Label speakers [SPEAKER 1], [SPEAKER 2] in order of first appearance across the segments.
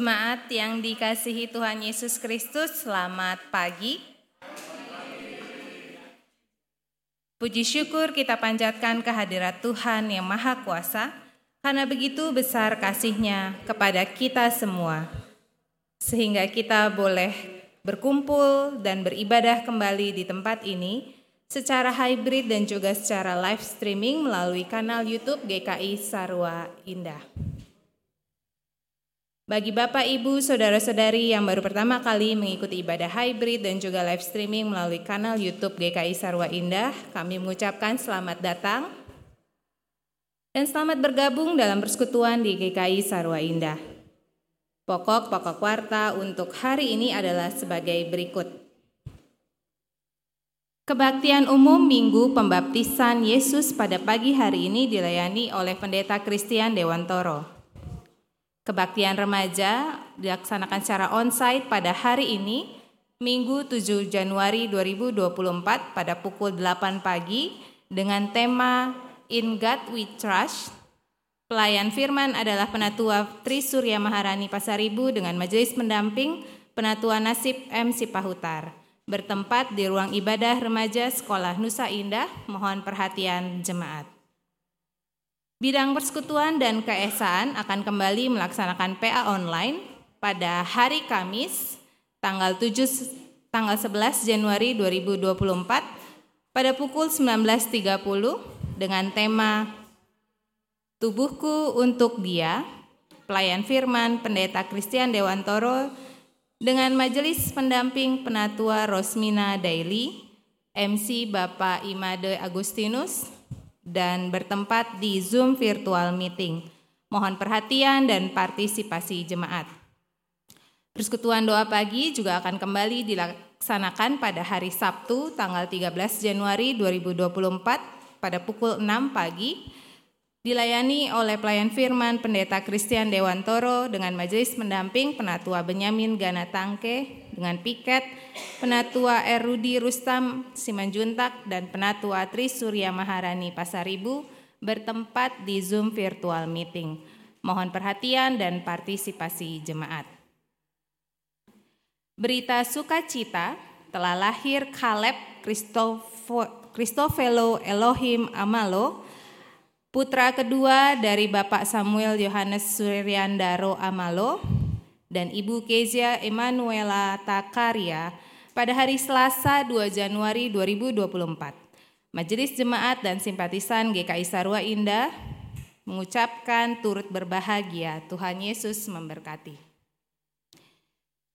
[SPEAKER 1] Jemaat yang dikasihi Tuhan Yesus Kristus, selamat pagi. Puji syukur kita panjatkan kehadirat Tuhan yang Maha Kuasa, karena begitu besar kasihnya kepada kita semua. Sehingga kita boleh berkumpul dan beribadah kembali di tempat ini secara hybrid dan juga secara live streaming melalui kanal YouTube GKI Sarwa Indah. Bagi Bapak, Ibu, Saudara-saudari yang baru pertama kali mengikuti ibadah hybrid dan juga live streaming melalui kanal YouTube GKI Sarwa Indah, kami mengucapkan selamat datang dan selamat bergabung dalam persekutuan di GKI Sarwa Indah. Pokok-pokok warta untuk hari ini adalah sebagai berikut. Kebaktian umum Minggu Pembaptisan Yesus pada pagi hari ini dilayani oleh Pendeta Christian Dewantoro. Kebaktian remaja dilaksanakan secara onsite pada hari ini, Minggu 7 Januari 2024 pada pukul 8 pagi dengan tema In God We Trust. Pelayan firman adalah Penatua Tri Surya Maharani Pasaribu dengan majelis pendamping Penatua Nasib M. Sipahutar. Bertempat di ruang ibadah remaja Sekolah Nusa Indah, mohon perhatian jemaat. Bidang persekutuan dan keesaan akan kembali melaksanakan PA online pada hari Kamis tanggal 7 tanggal 11 Januari 2024 pada pukul 19.30 dengan tema Tubuhku untuk Dia, pelayan firman Pendeta Christian Dewantoro dengan majelis pendamping Penatua Rosmina Daily, MC Bapak Imade Agustinus, dan bertempat di Zoom virtual meeting. Mohon perhatian dan partisipasi jemaat. Persekutuan doa pagi juga akan kembali dilaksanakan pada hari Sabtu tanggal 13 Januari 2024 pada pukul 6 pagi dilayani oleh pelayan firman Pendeta Christian Dewantoro dengan majelis pendamping Penatua Benyamin Gana Tangke dengan piket Penatua Erudi Rustam Simanjuntak dan Penatua Tri Surya Maharani Pasaribu bertempat di Zoom virtual meeting. Mohon perhatian dan partisipasi jemaat. Berita sukacita telah lahir Kaleb Kristofelo Elohim Amalo putra kedua dari Bapak Samuel Yohanes Suryandaro Amalo dan Ibu Kezia Emanuela Takaria pada hari Selasa 2 Januari 2024. Majelis Jemaat dan Simpatisan GKI Sarwa Indah mengucapkan turut berbahagia Tuhan Yesus memberkati.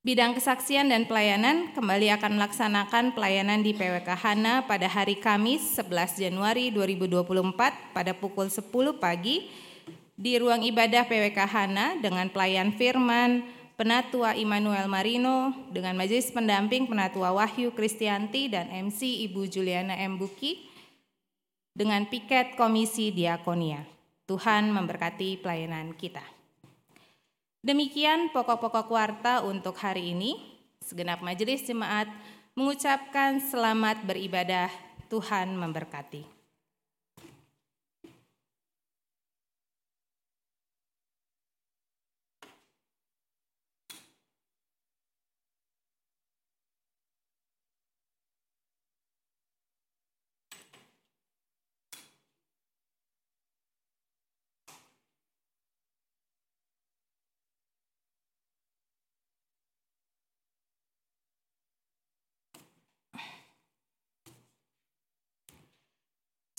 [SPEAKER 1] Bidang kesaksian dan pelayanan kembali akan melaksanakan pelayanan di PWK Hana pada hari Kamis 11 Januari 2024 pada pukul 10 pagi di ruang ibadah PWK Hana dengan pelayan firman Penatua Immanuel Marino dengan majelis pendamping Penatua Wahyu Kristianti dan MC Ibu Juliana M. Buki dengan piket Komisi Diakonia. Tuhan memberkati pelayanan kita. Demikian pokok-pokok warta untuk hari ini. Segenap majelis jemaat mengucapkan selamat beribadah. Tuhan memberkati.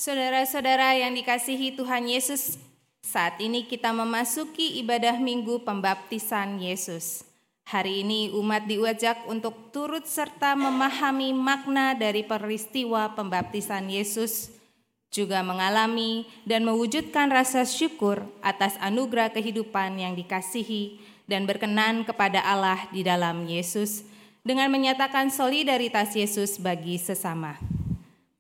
[SPEAKER 1] Saudara-saudara yang dikasihi Tuhan Yesus, saat ini kita memasuki ibadah Minggu Pembaptisan Yesus. Hari ini umat diajak untuk turut serta memahami makna dari peristiwa pembaptisan Yesus, juga mengalami dan mewujudkan rasa syukur atas anugerah kehidupan yang dikasihi dan berkenan kepada Allah di dalam Yesus dengan menyatakan solidaritas Yesus bagi sesama.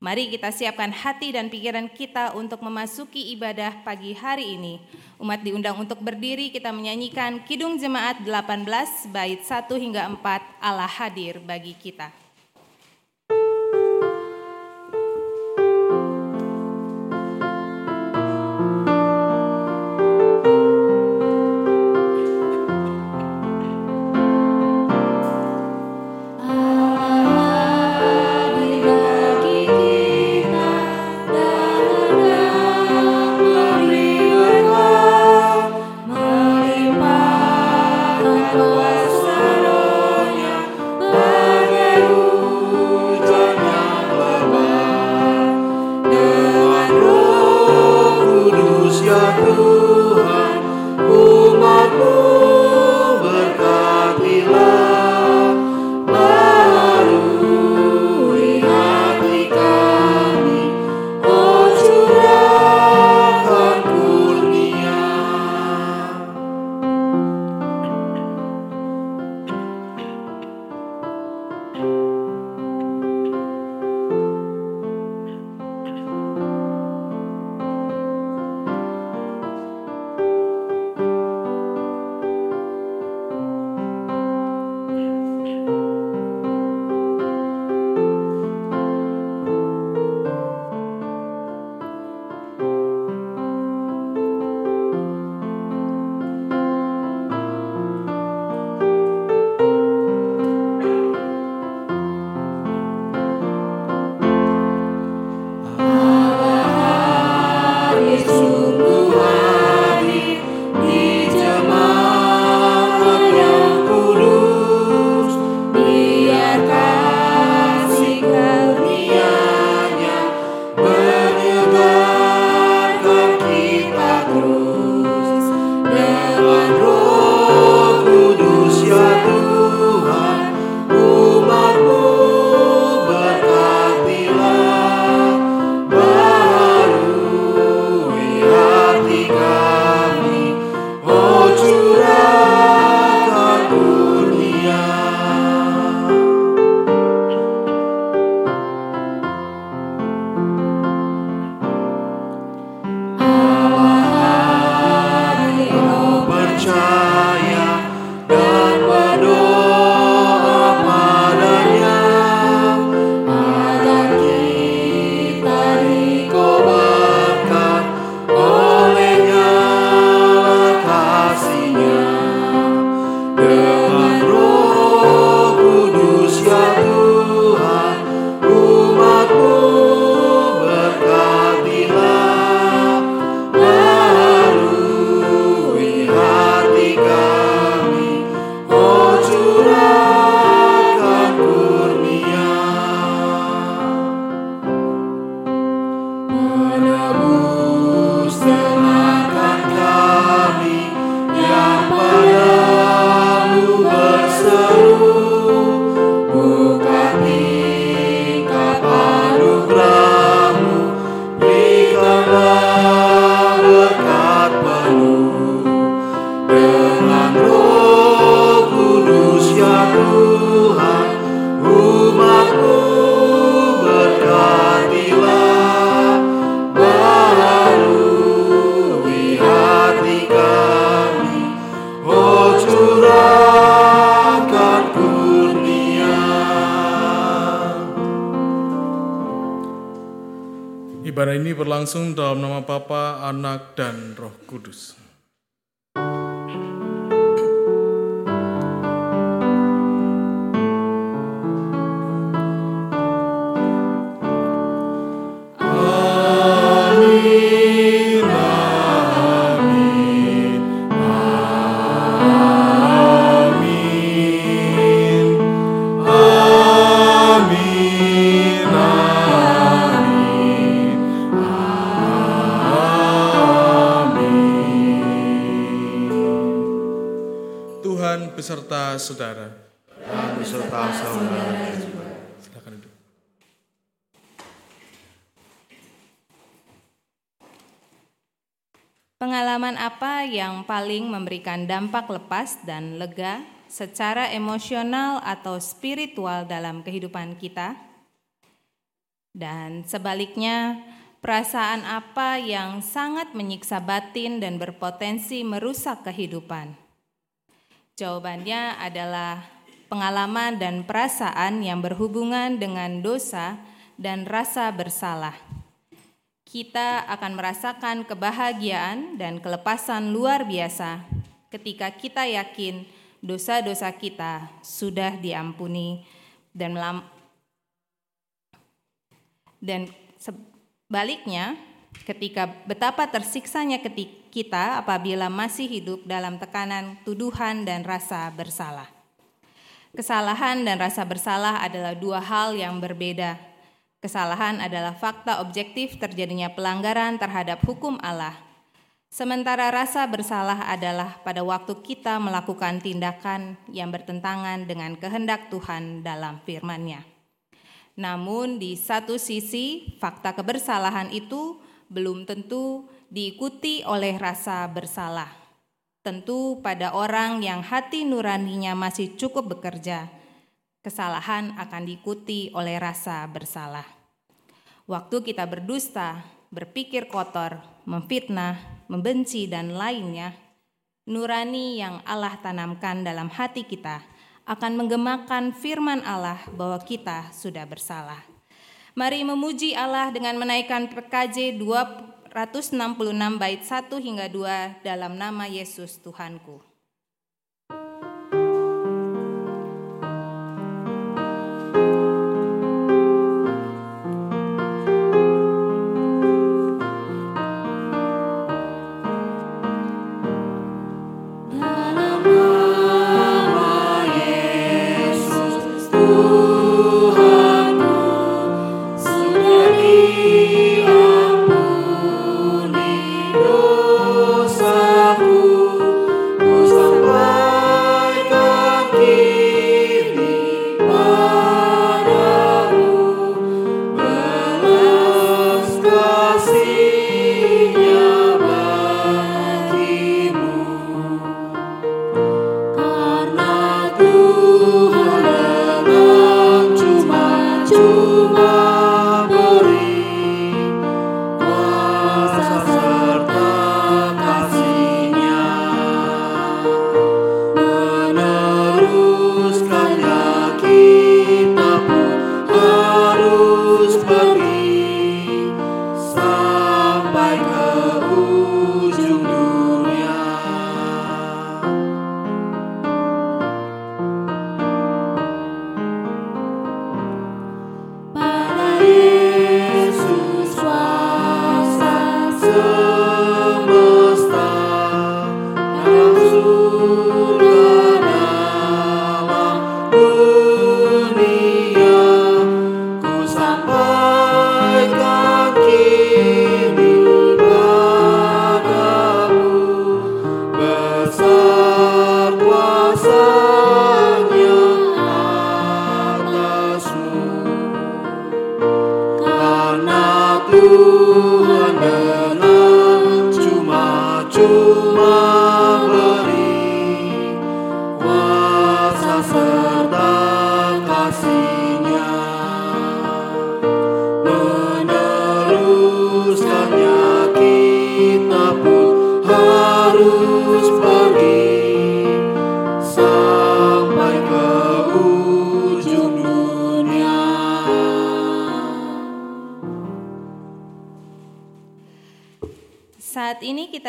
[SPEAKER 1] Mari kita siapkan hati dan pikiran kita untuk memasuki ibadah pagi hari ini. Umat diundang untuk berdiri, kita menyanyikan Kidung Jemaat 18 bait 1 hingga 4 Allah hadir bagi kita. Dampak lepas dan lega secara emosional atau spiritual dalam kehidupan kita? Dan sebaliknya, perasaan apa yang sangat menyiksa batin dan berpotensi merusak kehidupan? Jawabannya adalah pengalaman dan perasaan yang berhubungan dengan dosa dan rasa bersalah kita akan merasakan kebahagiaan dan kelepasan luar biasa ketika kita yakin dosa-dosa kita sudah diampuni dan melam dan sebaliknya ketika betapa tersiksanya ketika kita apabila masih hidup dalam tekanan tuduhan dan rasa bersalah. Kesalahan dan rasa bersalah adalah dua hal yang berbeda. Kesalahan adalah fakta objektif terjadinya pelanggaran terhadap hukum Allah. Sementara rasa bersalah adalah pada waktu kita melakukan tindakan yang bertentangan dengan kehendak Tuhan dalam firman-Nya. Namun di satu sisi, fakta kebersalahan itu belum tentu diikuti oleh rasa bersalah. Tentu pada orang yang hati nuraninya masih cukup bekerja, kesalahan akan diikuti oleh rasa bersalah. Waktu kita berdusta, berpikir kotor, memfitnah, membenci, dan lainnya, nurani yang Allah tanamkan dalam hati kita akan menggemakan firman Allah bahwa kita sudah bersalah. Mari memuji Allah dengan menaikkan PKJ 266 bait 1 hingga 2 dalam nama Yesus Tuhanku.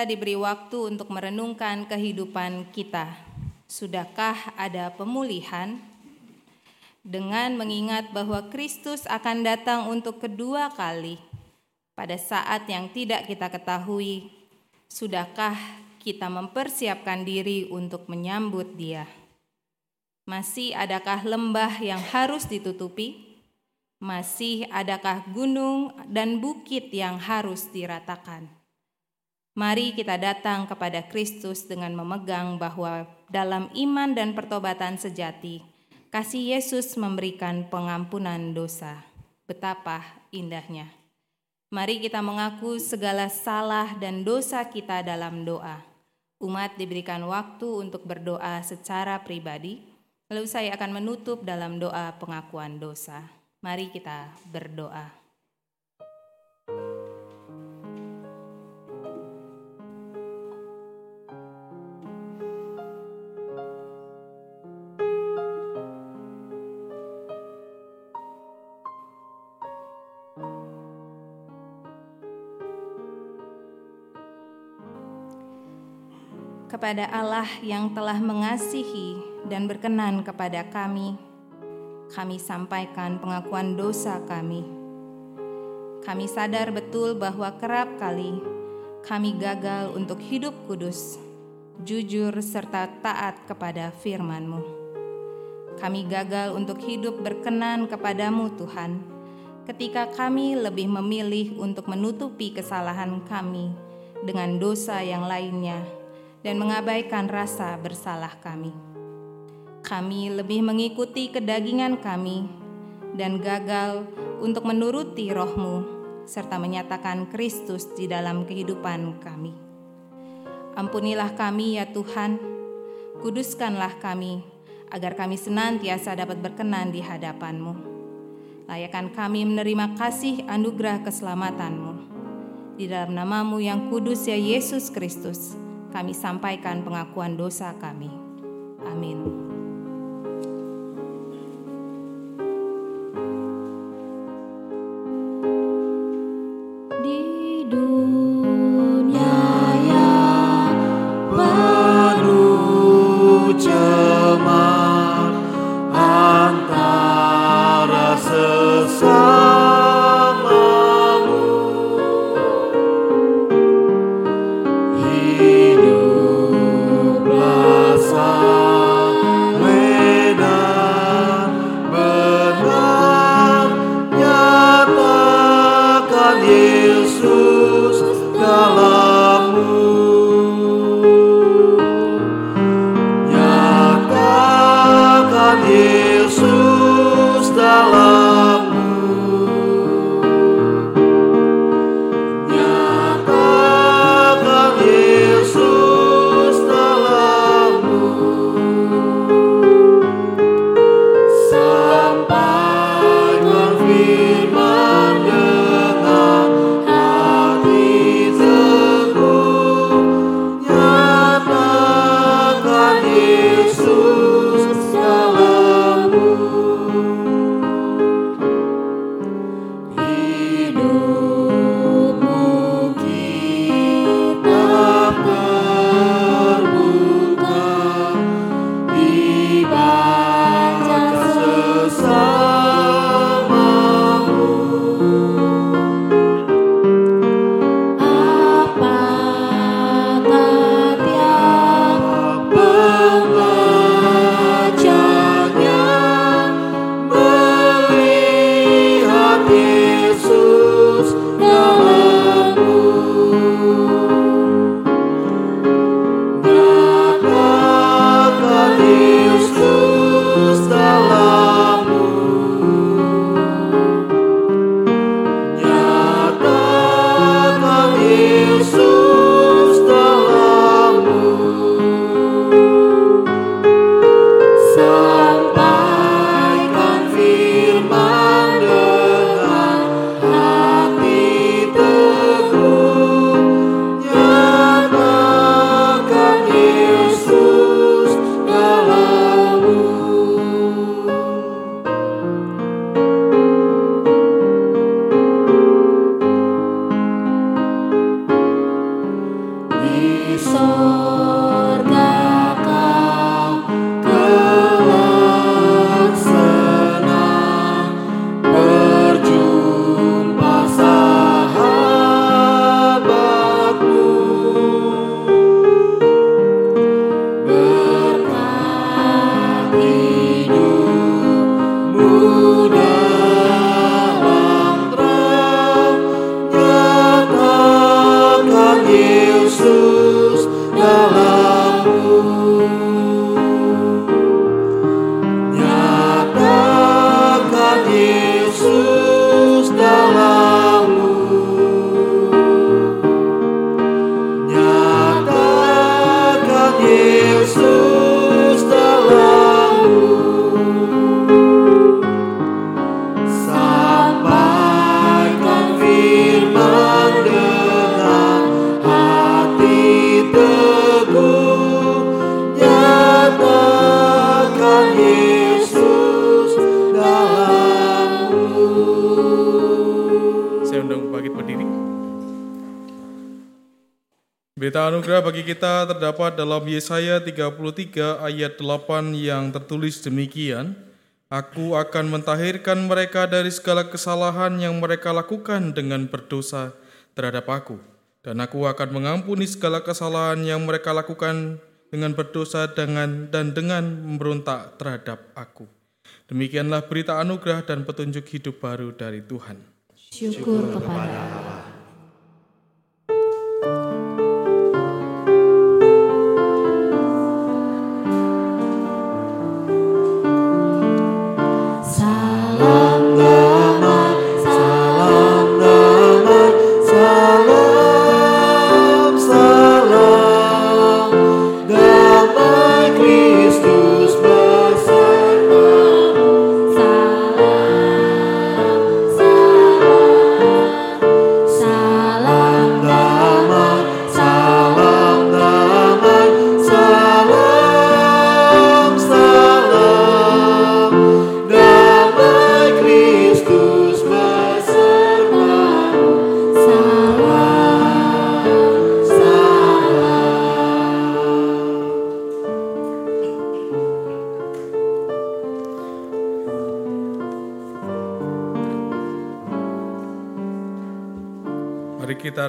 [SPEAKER 1] Diberi waktu untuk merenungkan kehidupan kita. Sudahkah ada pemulihan? Dengan mengingat bahwa Kristus akan datang untuk kedua kali pada saat yang tidak kita ketahui, sudahkah kita mempersiapkan diri untuk menyambut Dia? Masih adakah lembah yang harus ditutupi? Masih adakah gunung dan bukit yang harus diratakan? Mari kita datang kepada Kristus dengan memegang bahwa dalam iman dan pertobatan sejati, kasih Yesus memberikan pengampunan dosa. Betapa indahnya. Mari kita mengaku segala salah dan dosa kita dalam doa. Umat diberikan waktu untuk berdoa secara pribadi, lalu saya akan menutup dalam doa pengakuan dosa. Mari kita berdoa. Kepada Allah yang telah mengasihi dan berkenan kepada kami, kami sampaikan pengakuan dosa kami. Kami sadar betul bahwa kerap kali kami gagal untuk hidup kudus, jujur, serta taat kepada firman-Mu. Kami gagal untuk hidup berkenan kepadamu Tuhan, ketika kami lebih memilih untuk menutupi kesalahan kami dengan dosa yang lainnya dan mengabaikan rasa bersalah kami. Kami lebih mengikuti kedagingan kami dan gagal untuk menuruti rohmu serta menyatakan Kristus di dalam kehidupan kami. Ampunilah kami ya Tuhan, kuduskanlah kami agar kami senantiasa dapat berkenan di hadapanmu. Layakan kami menerima kasih anugerah keselamatanmu. Di dalam namamu yang kudus ya Yesus Kristus, kami sampaikan pengakuan dosa kami. Amin.
[SPEAKER 2] Kita terdapat dalam Yesaya 33 ayat 8 yang tertulis demikian, Aku akan mentahirkan mereka dari segala kesalahan yang mereka lakukan dengan berdosa terhadap aku. Dan aku akan mengampuni segala kesalahan yang mereka lakukan dengan berdosa dengan dan dengan memberontak terhadap aku. Demikianlah berita anugerah dan petunjuk hidup baru dari Tuhan.
[SPEAKER 3] Syukur kepada Allah.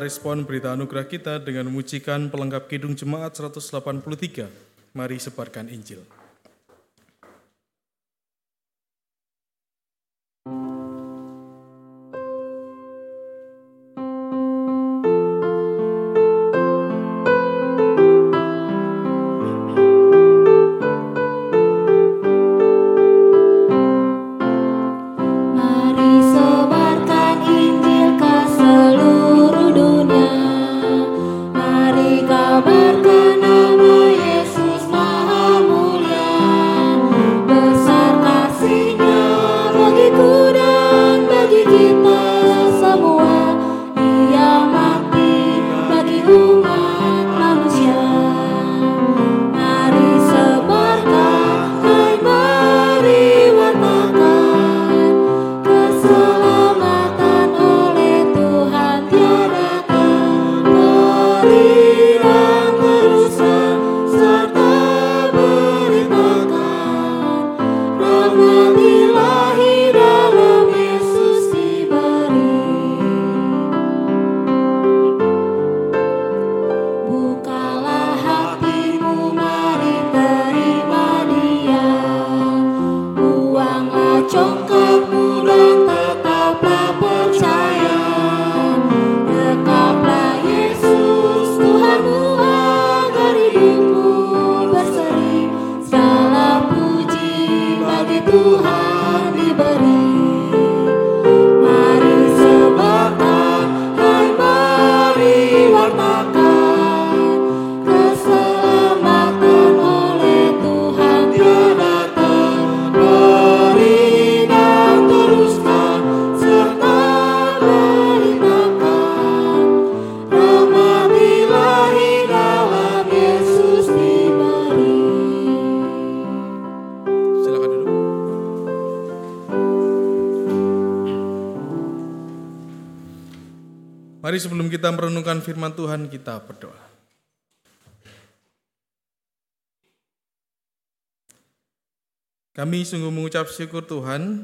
[SPEAKER 2] Respon berita anugerah kita dengan memujikan pelengkap Kidung Jemaat 183. Mari sebarkan Injil.
[SPEAKER 4] Kami sungguh mengucap syukur Tuhan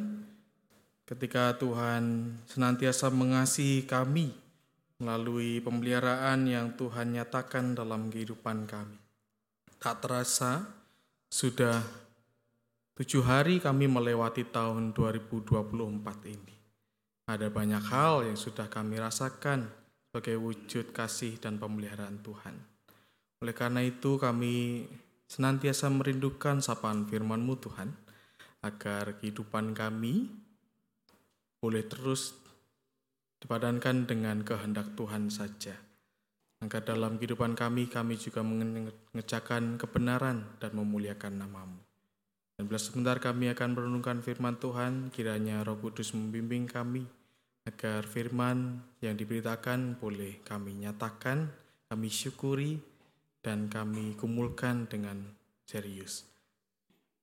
[SPEAKER 4] ketika Tuhan senantiasa mengasihi kami melalui pemeliharaan yang Tuhan nyatakan dalam kehidupan kami. Tak terasa sudah tujuh hari kami melewati tahun 2024 ini. Ada banyak hal yang sudah kami rasakan sebagai wujud kasih dan pemeliharaan Tuhan. Oleh karena itu kami senantiasa merindukan sapaan firman-Mu Tuhan, agar kehidupan kami boleh terus dipadankan dengan kehendak Tuhan saja. Agar dalam kehidupan kami, kami juga mengerjakan kebenaran dan memuliakan namamu. Dan bila sebentar kami akan merenungkan firman Tuhan, kiranya roh kudus membimbing kami, agar firman yang diberitakan boleh kami nyatakan, kami syukuri, dan kami kumulkan dengan serius.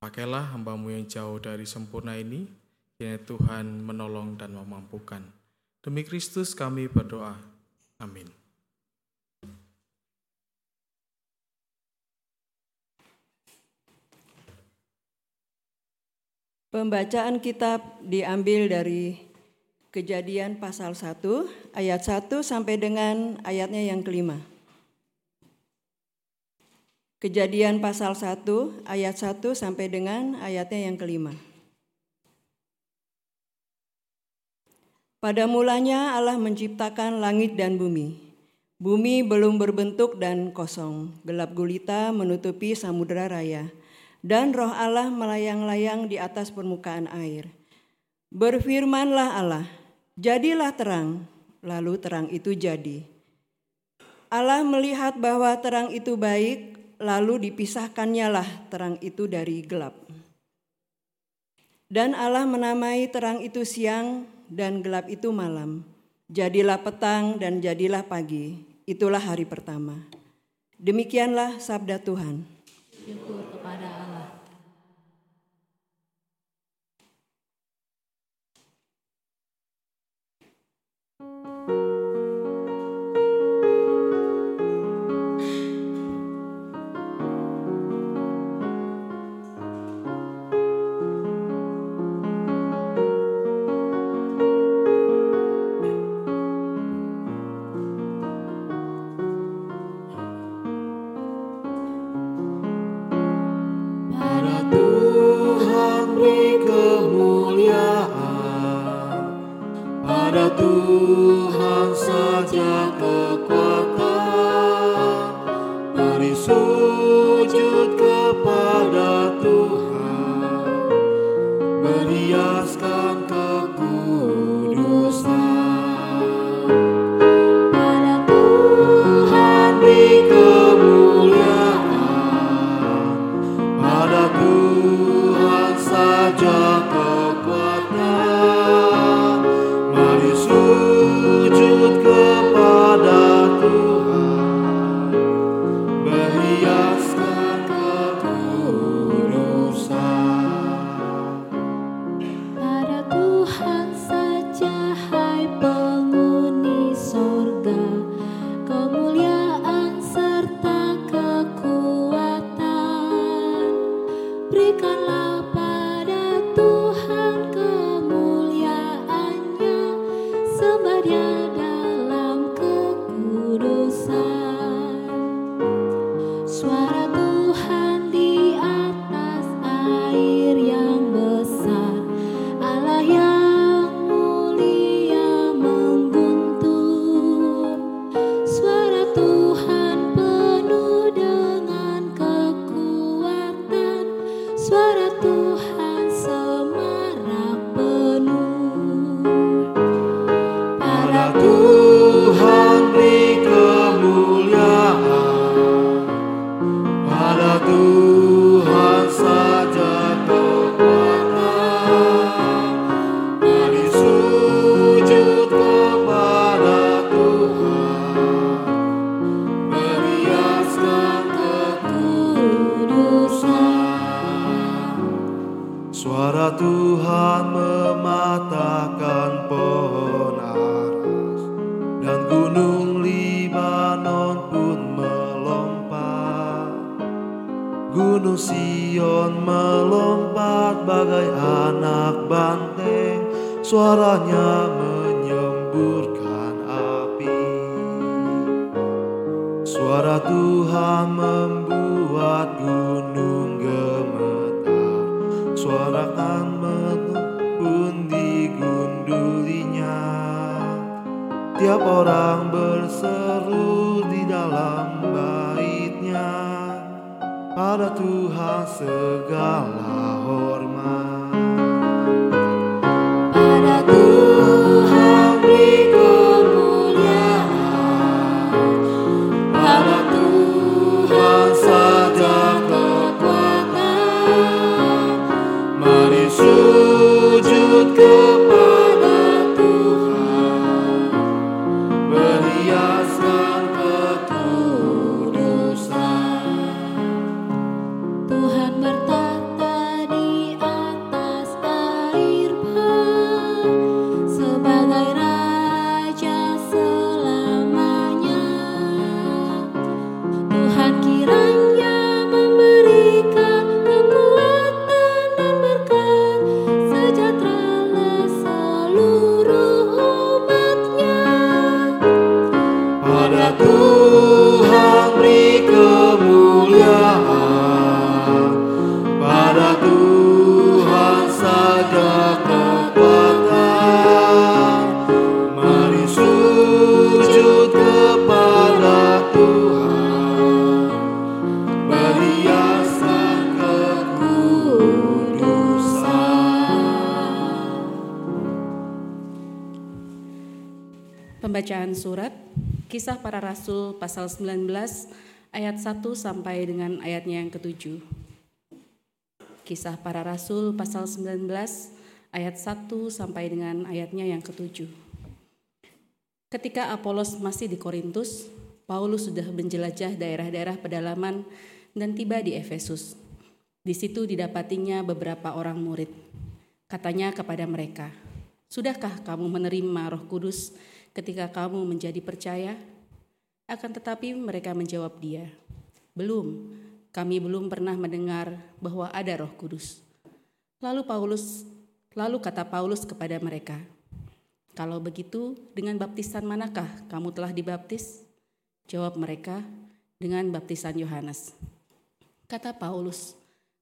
[SPEAKER 4] Pakailah hambamu yang jauh dari sempurna ini, kiranya Tuhan menolong dan memampukan. Demi Kristus kami berdoa. Amin.
[SPEAKER 5] Pembacaan kitab diambil dari Kejadian pasal 1 ayat 1 sampai dengan ayatnya yang kelima. Kejadian pasal 1 ayat 1 sampai dengan ayatnya yang kelima. Pada mulanya Allah menciptakan langit dan bumi. Bumi belum berbentuk dan kosong, gelap gulita menutupi samudera raya, dan roh Allah melayang-layang di atas permukaan air. Berfirmanlah Allah, jadilah terang, lalu terang itu jadi. Allah melihat bahwa terang itu baik, lalu dipisahkannya lah terang itu dari gelap. Dan Allah menamai terang itu siang dan gelap itu malam. Jadilah petang dan jadilah pagi. Itulah hari pertama. Demikianlah sabda Tuhan.
[SPEAKER 2] Syukur kepada
[SPEAKER 3] saja
[SPEAKER 6] Rasul pasal 19 ayat 1 sampai dengan ayatnya yang ketujuh. Kisah Para Rasul pasal 19 ayat 1 sampai dengan ayatnya yang ketujuh. Ketika Apolos masih di Korintus, Paulus sudah menjelajah daerah-daerah pedalaman dan tiba di Efesus. Di situ didapatinya beberapa orang murid. Katanya kepada mereka, "Sudahkah kamu menerima Roh Kudus ketika kamu menjadi percaya?" Akan tetapi mereka menjawab dia, "Belum. Kami belum pernah mendengar bahwa ada Roh Kudus." Lalu Paulus lalu kata Paulus kepada mereka, "Kalau begitu, dengan baptisan manakah kamu telah dibaptis?" Jawab mereka, "Dengan baptisan Yohanes." Kata Paulus,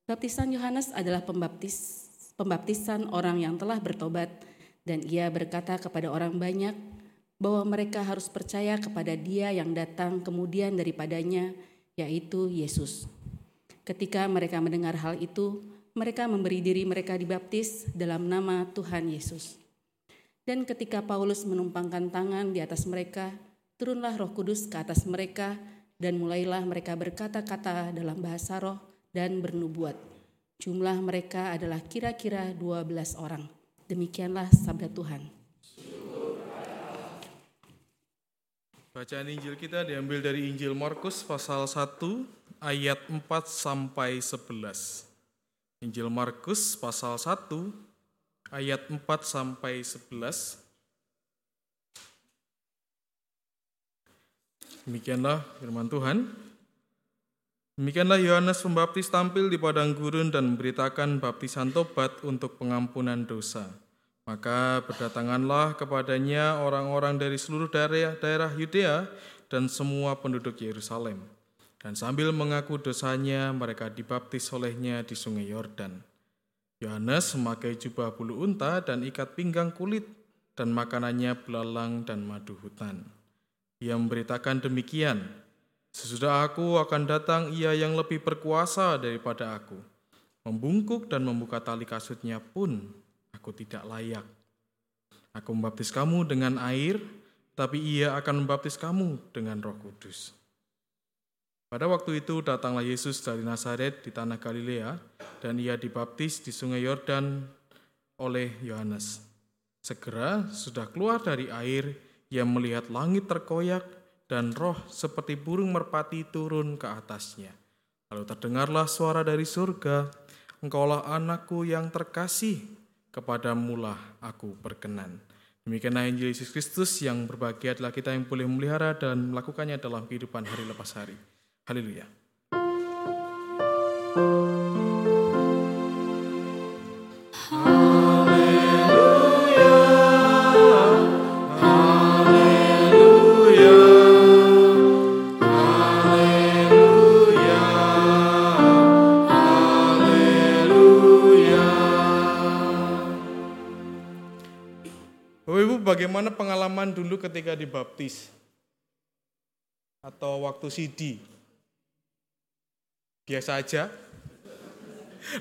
[SPEAKER 6] "Baptisan Yohanes adalah pembaptis pembaptisan orang yang telah bertobat dan ia berkata kepada orang banyak bahwa mereka harus percaya kepada Dia yang datang kemudian daripadanya, yaitu Yesus." Ketika mereka mendengar hal itu, mereka memberi diri mereka dibaptis dalam nama Tuhan Yesus. Dan ketika Paulus menumpangkan tangan di atas mereka, turunlah Roh Kudus ke atas mereka, dan mulailah mereka berkata-kata dalam bahasa roh dan bernubuat. Jumlah mereka adalah kira-kira 12 orang. Demikianlah sabda Tuhan.
[SPEAKER 4] Bacaan Injil kita diambil dari Injil Markus pasal 1 ayat 4 sampai 11. Injil Markus pasal 1 ayat 4 sampai 11. Demikianlah firman Tuhan. Demikianlah Yohanes Pembaptis tampil di padang gurun dan memberitakan baptisan tobat untuk pengampunan dosa. Maka berdatanganlah kepadanya orang-orang dari seluruh daerah-daerah Yudea dan semua penduduk Yerusalem. Dan sambil mengaku dosanya, mereka dibaptis olehnya di sungai Yordan. Yohanes memakai jubah bulu unta dan ikat pinggang kulit, dan makanannya belalang dan madu hutan. Ia memberitakan demikian, Sesudah aku akan datang ia yang lebih berkuasa daripada aku. Membungkuk dan membuka tali kasutnya pun aku tidak layak. Aku membaptis kamu dengan air, tapi ia akan membaptis kamu dengan roh kudus. Pada waktu itu datanglah Yesus dari Nazaret di tanah Galilea, dan ia dibaptis di sungai Yordan oleh Yohanes. Segera sudah keluar dari air, ia melihat langit terkoyak dan roh seperti burung merpati turun ke atasnya. Lalu terdengarlah suara dari surga, Engkaulah anakku yang terkasih, kepadamulah aku berkenan. Demikianlah Injil Yesus Kristus yang berbahagia adalah kita yang boleh memelihara dan melakukannya dalam kehidupan hari lepas hari. Haleluya. Bapak pengalaman dulu ketika dibaptis? Atau waktu CD? Biasa aja?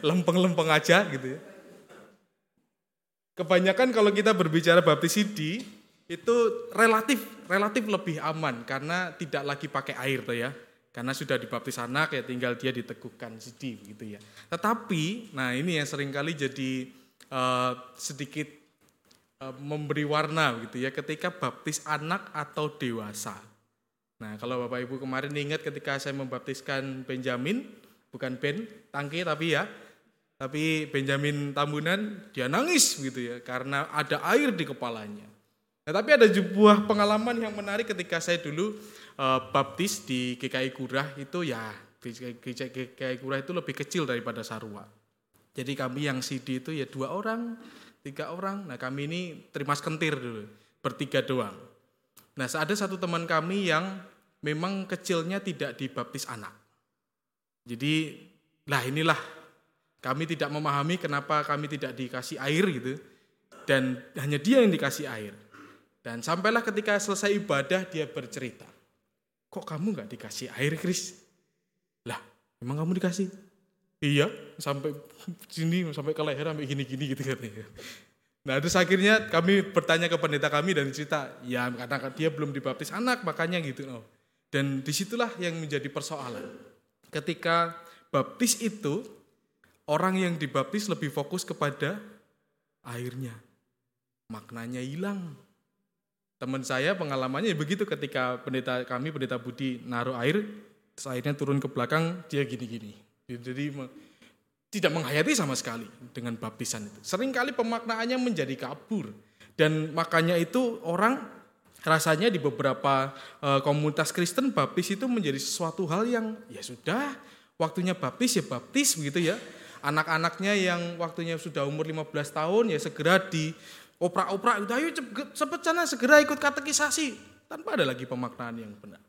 [SPEAKER 4] Lempeng-lempeng aja gitu ya? Kebanyakan kalau kita berbicara baptis CD, itu relatif relatif lebih aman karena tidak lagi pakai air tuh ya. Karena sudah dibaptis anak ya tinggal dia diteguhkan CD gitu ya. Tetapi, nah ini yang sering kali jadi eh, sedikit memberi warna gitu ya ketika baptis anak atau dewasa. Nah, kalau Bapak Ibu kemarin ingat ketika saya membaptiskan Benjamin, bukan Ben Tangki tapi ya, tapi Benjamin Tambunan dia nangis gitu ya karena ada air di kepalanya. Nah, tapi ada sebuah pengalaman yang menarik ketika saya dulu eh, baptis di GKI Kurah itu ya GKI Kurah itu lebih kecil daripada Sarua. Jadi kami yang CD itu ya dua orang, tiga orang. Nah kami ini terima kentir dulu, bertiga doang. Nah ada satu teman kami yang memang kecilnya tidak dibaptis anak. Jadi lah inilah kami tidak memahami kenapa kami tidak dikasih air gitu. Dan hanya dia yang dikasih air. Dan sampailah ketika selesai ibadah dia bercerita. Kok kamu nggak dikasih air Kris? Lah emang kamu dikasih? Iya, sampai sini, sampai ke leher, sampai gini-gini gitu katanya. Nah terus akhirnya kami bertanya ke pendeta kami dan cerita, ya karena dia belum dibaptis anak makanya gitu. Oh. Dan di situlah yang menjadi persoalan. Ketika baptis itu, orang yang dibaptis lebih fokus kepada airnya. Maknanya hilang. Teman saya pengalamannya begitu ketika pendeta kami, pendeta Budi naruh air, terus airnya turun ke belakang, dia gini-gini. Jadi tidak menghayati sama sekali dengan baptisan itu. Seringkali pemaknaannya menjadi kabur. Dan makanya itu orang rasanya di beberapa uh, komunitas Kristen baptis itu menjadi sesuatu hal yang ya sudah waktunya baptis ya baptis begitu ya. Anak-anaknya yang waktunya sudah umur 15 tahun ya segera di opera-opera itu ayo cepet sana segera ikut katekisasi tanpa ada lagi pemaknaan yang benar.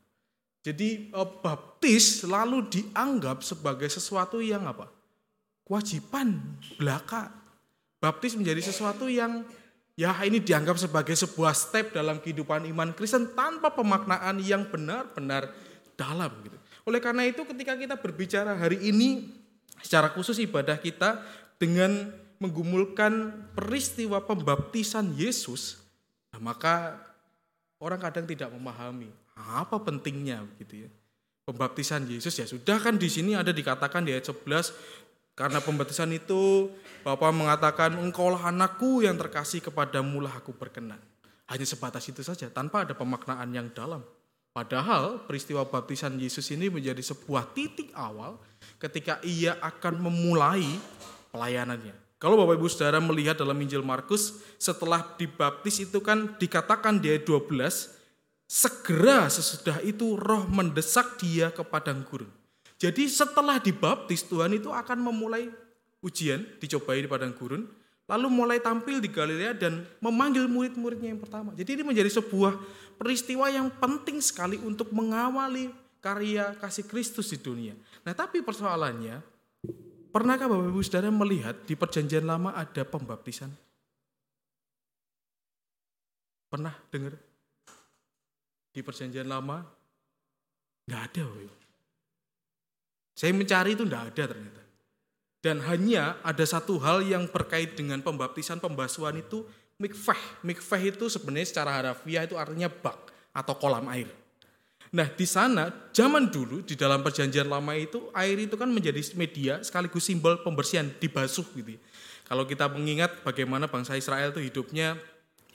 [SPEAKER 4] Jadi uh, baptis selalu dianggap sebagai sesuatu yang apa? kewajiban belaka. Baptis menjadi sesuatu yang ya ini dianggap sebagai sebuah step dalam kehidupan iman Kristen tanpa pemaknaan yang benar-benar dalam gitu. Oleh karena itu ketika kita berbicara hari ini secara khusus ibadah kita dengan menggumulkan peristiwa pembaptisan Yesus, nah maka orang kadang tidak memahami apa pentingnya gitu ya. Pembaptisan Yesus ya sudah kan di sini ada dikatakan di ayat 11 karena pembaptisan itu Bapak mengatakan engkaulah anakku yang terkasih kepadamu lah aku berkenan. Hanya sebatas itu saja tanpa ada pemaknaan yang dalam. Padahal peristiwa baptisan Yesus ini menjadi sebuah titik awal ketika ia akan memulai pelayanannya. Kalau Bapak Ibu Saudara melihat dalam Injil Markus, setelah dibaptis itu kan dikatakan dia 12, segera sesudah itu roh mendesak dia ke padang gurun. Jadi setelah dibaptis Tuhan itu akan memulai ujian, dicobai di padang gurun, lalu mulai tampil di Galilea dan memanggil murid-muridnya yang pertama. Jadi ini menjadi sebuah peristiwa yang penting sekali untuk mengawali karya kasih Kristus di dunia. Nah tapi persoalannya, pernahkah Bapak Ibu Saudara melihat di perjanjian lama ada pembaptisan? Pernah dengar? Di perjanjian lama? Nggak ada Ibu. Saya mencari itu tidak ada ternyata. Dan hanya ada satu hal yang berkait dengan pembaptisan pembasuhan itu mikvah. Mikvah itu sebenarnya secara harafiah itu artinya bak atau kolam air. Nah di sana zaman dulu di dalam perjanjian lama itu air itu kan menjadi media sekaligus simbol pembersihan dibasuh gitu. ya. Kalau kita mengingat bagaimana bangsa Israel itu hidupnya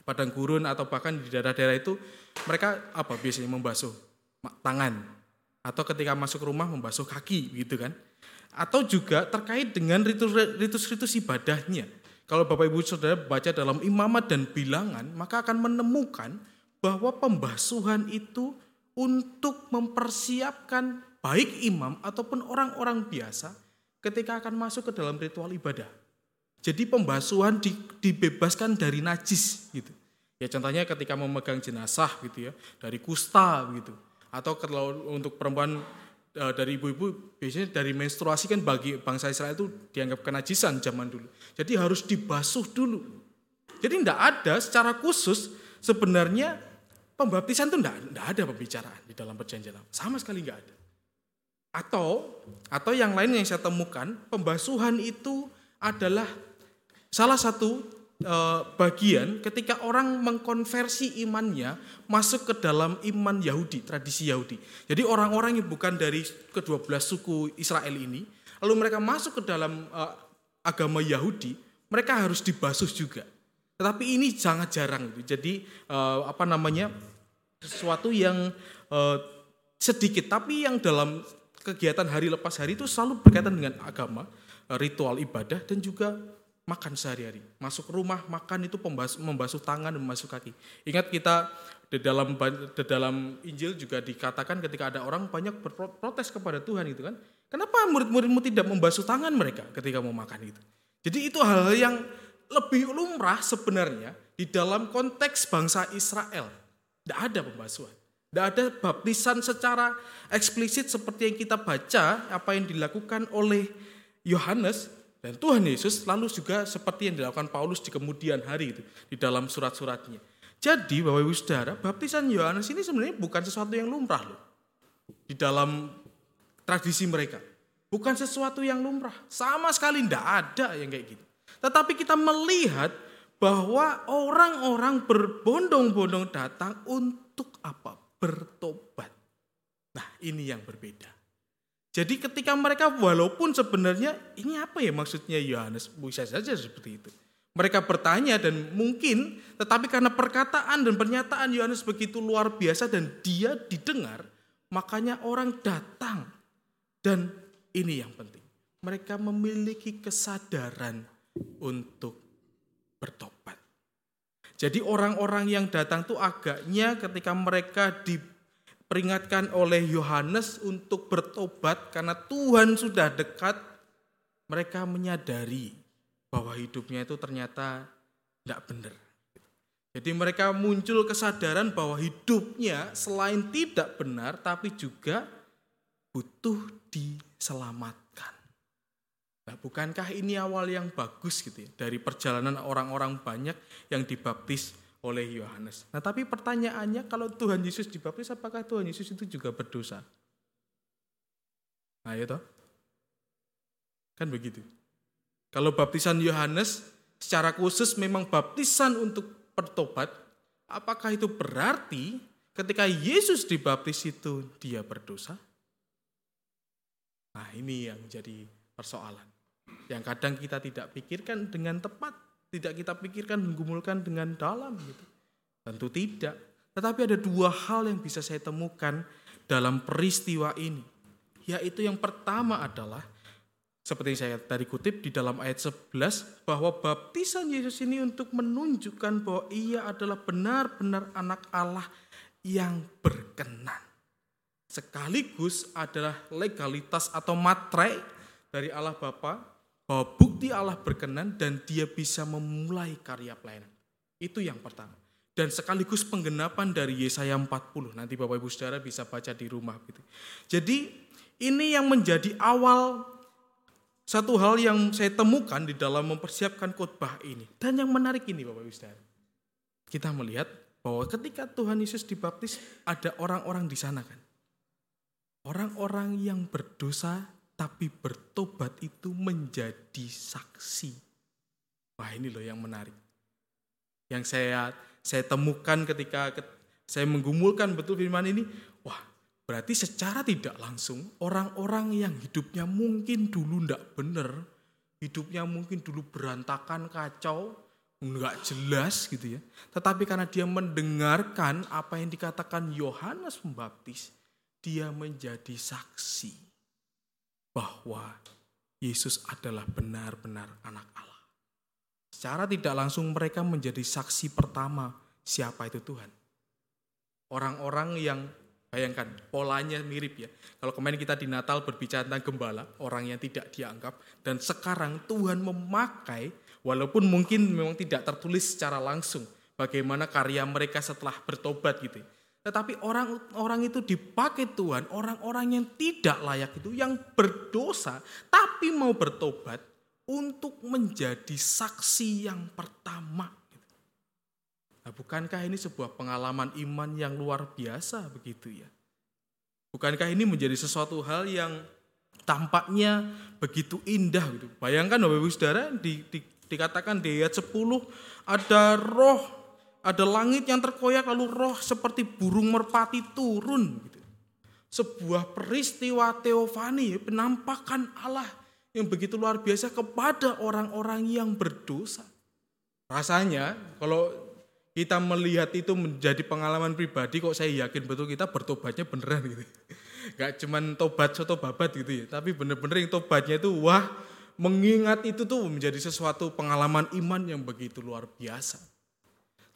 [SPEAKER 4] padang gurun atau bahkan di daerah-daerah itu mereka apa biasanya membasuh tangan atau ketika masuk rumah membasuh kaki gitu kan. Atau juga terkait dengan ritus-ritus ibadahnya. Kalau Bapak Ibu Saudara baca dalam imamat dan bilangan, maka akan menemukan bahwa pembasuhan itu untuk mempersiapkan baik imam ataupun orang-orang biasa ketika akan masuk ke dalam ritual ibadah. Jadi pembasuhan di- dibebaskan dari najis gitu. Ya contohnya ketika memegang jenazah gitu ya, dari kusta gitu. Atau kalau untuk perempuan eh, dari ibu-ibu biasanya dari menstruasi kan bagi bangsa Israel itu dianggap kenajisan zaman dulu. Jadi harus dibasuh dulu. Jadi tidak ada secara khusus sebenarnya pembaptisan itu tidak ada pembicaraan di dalam perjanjian lama. Sama sekali nggak ada. Atau atau yang lain yang saya temukan, pembasuhan itu adalah salah satu eh, bagian ketika orang mengkonversi imannya masuk ke dalam iman Yahudi, tradisi Yahudi. Jadi orang-orang yang bukan dari ke-12 suku Israel ini, lalu mereka masuk ke dalam eh, agama Yahudi, mereka harus dibasuh juga. Tetapi ini sangat jarang. Jadi eh, apa namanya sesuatu yang eh, sedikit, tapi yang dalam kegiatan hari lepas hari itu selalu berkaitan dengan agama, ritual ibadah dan juga makan sehari-hari. Masuk rumah makan itu membasuh tangan dan membasuh kaki. Ingat kita di dalam di dalam Injil juga dikatakan ketika ada orang banyak berprotes kepada Tuhan itu kan. Kenapa murid-muridmu tidak membasuh tangan mereka ketika mau makan itu? Jadi itu hal-hal yang lebih lumrah sebenarnya di dalam konteks bangsa Israel. Tidak ada pembasuhan. Tidak ada baptisan secara eksplisit seperti yang kita baca apa yang dilakukan oleh Yohanes dan Tuhan Yesus lalu juga seperti yang dilakukan Paulus di kemudian hari itu di dalam surat-suratnya. Jadi Bapak Ibu Saudara, baptisan Yohanes ini sebenarnya bukan sesuatu yang lumrah loh. Di dalam tradisi mereka. Bukan sesuatu yang lumrah. Sama sekali tidak ada yang kayak gitu. Tetapi kita melihat bahwa orang-orang berbondong-bondong datang untuk apa? Bertobat. Nah ini yang berbeda. Jadi ketika mereka walaupun sebenarnya ini apa ya maksudnya Yohanes bisa saja seperti itu. Mereka bertanya dan mungkin tetapi karena perkataan dan pernyataan Yohanes begitu luar biasa dan dia didengar, makanya orang datang. Dan ini yang penting. Mereka memiliki kesadaran untuk bertobat. Jadi orang-orang yang datang tuh agaknya ketika mereka diperingatkan oleh Yohanes untuk bertobat karena Tuhan sudah dekat, mereka menyadari bahwa hidupnya itu ternyata tidak benar. Jadi mereka muncul kesadaran bahwa hidupnya selain tidak benar tapi juga butuh diselamatkan. Nah, bukankah ini awal yang bagus gitu ya dari perjalanan orang-orang banyak yang dibaptis oleh Yohanes. Nah, tapi pertanyaannya kalau Tuhan Yesus dibaptis apakah Tuhan Yesus itu juga berdosa? Nah, ya toh? Kan begitu. Kalau baptisan Yohanes secara khusus memang baptisan untuk bertobat, apakah itu berarti ketika Yesus dibaptis itu dia berdosa? Nah, ini yang jadi persoalan. Yang kadang kita tidak pikirkan dengan tepat, tidak kita pikirkan menggumulkan dengan dalam gitu. Tentu tidak. Tetapi ada dua hal yang bisa saya temukan dalam peristiwa ini. Yaitu yang pertama adalah seperti saya tadi kutip di dalam ayat 11 bahwa baptisan Yesus ini untuk menunjukkan bahwa ia adalah benar-benar anak Allah yang berkenan. Sekaligus adalah legalitas atau matre dari Allah Bapa bahwa bukti Allah berkenan dan dia bisa memulai karya pelayanan. Itu yang pertama. Dan sekaligus penggenapan dari Yesaya 40. Nanti Bapak Ibu Saudara bisa baca di rumah gitu. Jadi ini yang menjadi awal satu hal yang saya temukan di dalam mempersiapkan khotbah ini. Dan yang menarik ini Bapak Ibu Saudara. Kita melihat bahwa ketika Tuhan Yesus dibaptis ada orang-orang di sana kan. Orang-orang yang berdosa tapi bertobat itu menjadi saksi. Wah ini loh yang menarik. Yang saya saya temukan ketika saya menggumulkan betul firman ini, wah berarti secara tidak langsung orang-orang yang hidupnya mungkin dulu tidak benar, hidupnya mungkin dulu berantakan, kacau, nggak jelas gitu ya. Tetapi karena dia mendengarkan apa yang dikatakan Yohanes Pembaptis, dia menjadi saksi bahwa Yesus adalah benar-benar anak Allah. Secara tidak langsung mereka menjadi saksi pertama siapa itu Tuhan. Orang-orang yang Bayangkan, polanya mirip ya. Kalau kemarin kita di Natal berbicara tentang gembala, orang yang tidak dianggap. Dan sekarang Tuhan memakai, walaupun mungkin memang tidak tertulis secara langsung, bagaimana karya mereka setelah bertobat gitu. Tetapi orang-orang itu dipakai Tuhan, orang-orang yang tidak layak itu, yang berdosa, tapi mau bertobat untuk menjadi saksi yang pertama. Nah, bukankah ini sebuah pengalaman iman yang luar biasa begitu ya? Bukankah ini menjadi sesuatu hal yang tampaknya begitu indah gitu. Bayangkan Bapak Ibu Saudara di, di, dikatakan di ayat 10 ada roh, ada langit yang terkoyak lalu roh seperti burung merpati turun gitu. Sebuah peristiwa teofani, penampakan Allah yang begitu luar biasa kepada orang-orang yang berdosa. Rasanya kalau kita melihat itu menjadi pengalaman pribadi kok saya yakin betul kita bertobatnya beneran gitu. Gak cuman tobat soto babat gitu ya, tapi bener-bener yang tobatnya itu wah mengingat itu tuh menjadi sesuatu pengalaman iman yang begitu luar biasa.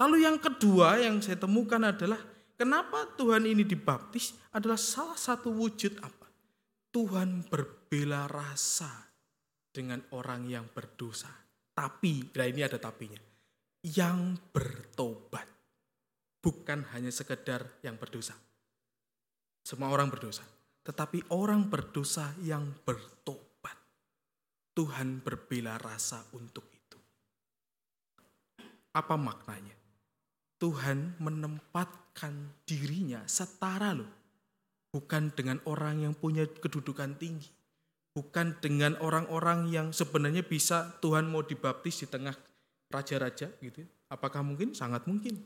[SPEAKER 4] Lalu yang kedua yang saya temukan adalah kenapa Tuhan ini dibaptis adalah salah satu wujud apa? Tuhan berbela rasa dengan orang yang berdosa. Tapi, nah ini ada tapinya yang bertobat. Bukan hanya sekedar yang berdosa. Semua orang berdosa. Tetapi orang berdosa yang bertobat. Tuhan berbela rasa untuk itu. Apa maknanya? Tuhan menempatkan dirinya setara loh. Bukan dengan orang yang punya kedudukan tinggi. Bukan dengan orang-orang yang sebenarnya bisa Tuhan mau dibaptis di tengah raja-raja gitu. Apakah mungkin? Sangat mungkin.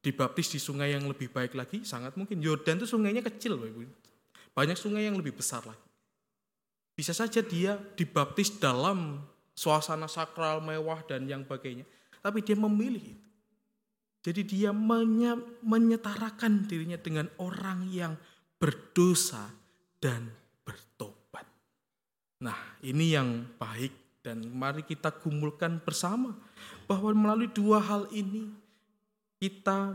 [SPEAKER 4] Dibaptis di sungai yang lebih baik lagi, sangat mungkin. Yordan itu sungainya kecil, Bapak Ibu. Banyak sungai yang lebih besar lagi. Bisa saja dia dibaptis dalam suasana sakral mewah dan yang bagainya. Tapi dia memilih itu. Jadi dia menyetarakan dirinya dengan orang yang berdosa dan bertobat. Nah ini yang baik dan mari kita gumulkan bersama bahwa melalui dua hal ini kita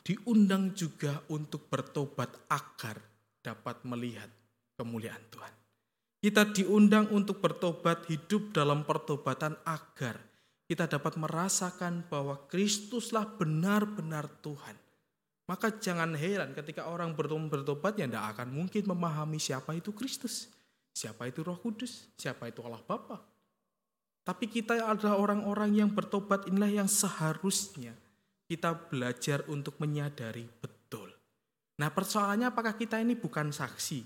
[SPEAKER 4] diundang juga untuk bertobat agar dapat melihat kemuliaan Tuhan. Kita diundang untuk bertobat hidup dalam pertobatan agar kita dapat merasakan bahwa Kristuslah benar-benar Tuhan. Maka jangan heran ketika orang bertobat ya tidak akan mungkin memahami siapa itu Kristus. Siapa itu Roh Kudus, siapa itu Allah Bapa, tapi kita adalah orang-orang yang bertobat inilah yang seharusnya kita belajar untuk menyadari betul. Nah persoalannya apakah kita ini bukan saksi?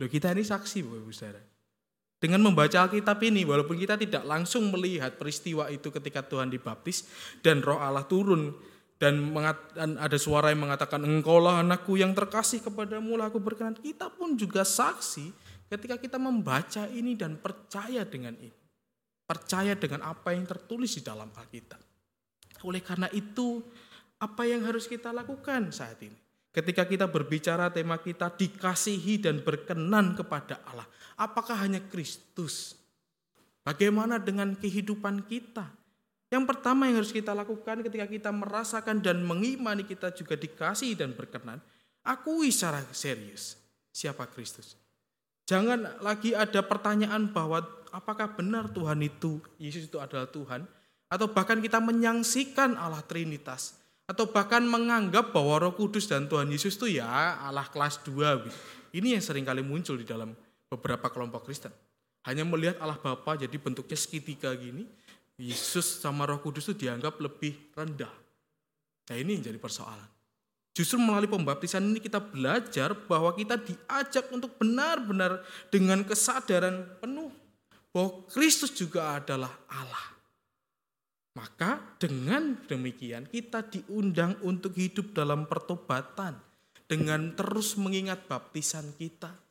[SPEAKER 4] Loh kita ini saksi Bapak Ibu Saudara. Dengan membaca Alkitab ini, walaupun kita tidak langsung melihat peristiwa itu ketika Tuhan dibaptis dan roh Allah turun dan, ada suara yang mengatakan engkaulah anakku yang terkasih kepadamu lah aku berkenan. Kita pun juga saksi ketika kita membaca ini dan percaya dengan ini. Percaya dengan apa yang tertulis di dalam Alkitab. Oleh karena itu, apa yang harus kita lakukan saat ini? Ketika kita berbicara tema kita dikasihi dan berkenan kepada Allah. Apakah hanya Kristus? Bagaimana dengan kehidupan kita? Yang pertama yang harus kita lakukan ketika kita merasakan dan mengimani kita juga dikasih dan berkenan, akui secara serius siapa Kristus. Jangan lagi ada pertanyaan bahwa apakah benar Tuhan itu, Yesus itu adalah Tuhan, atau bahkan kita menyangsikan Allah Trinitas, atau bahkan menganggap bahwa Roh Kudus dan Tuhan Yesus itu ya Allah kelas 2. Ini yang sering kali muncul di dalam beberapa kelompok Kristen. Hanya melihat Allah Bapa jadi bentuknya segitiga gini, Yesus sama Roh Kudus itu dianggap lebih rendah. Nah ini yang jadi persoalan. Justru melalui pembaptisan ini kita belajar bahwa kita diajak untuk benar-benar dengan kesadaran penuh bahwa Kristus juga adalah Allah. Maka dengan demikian kita diundang untuk hidup dalam pertobatan dengan terus mengingat baptisan kita.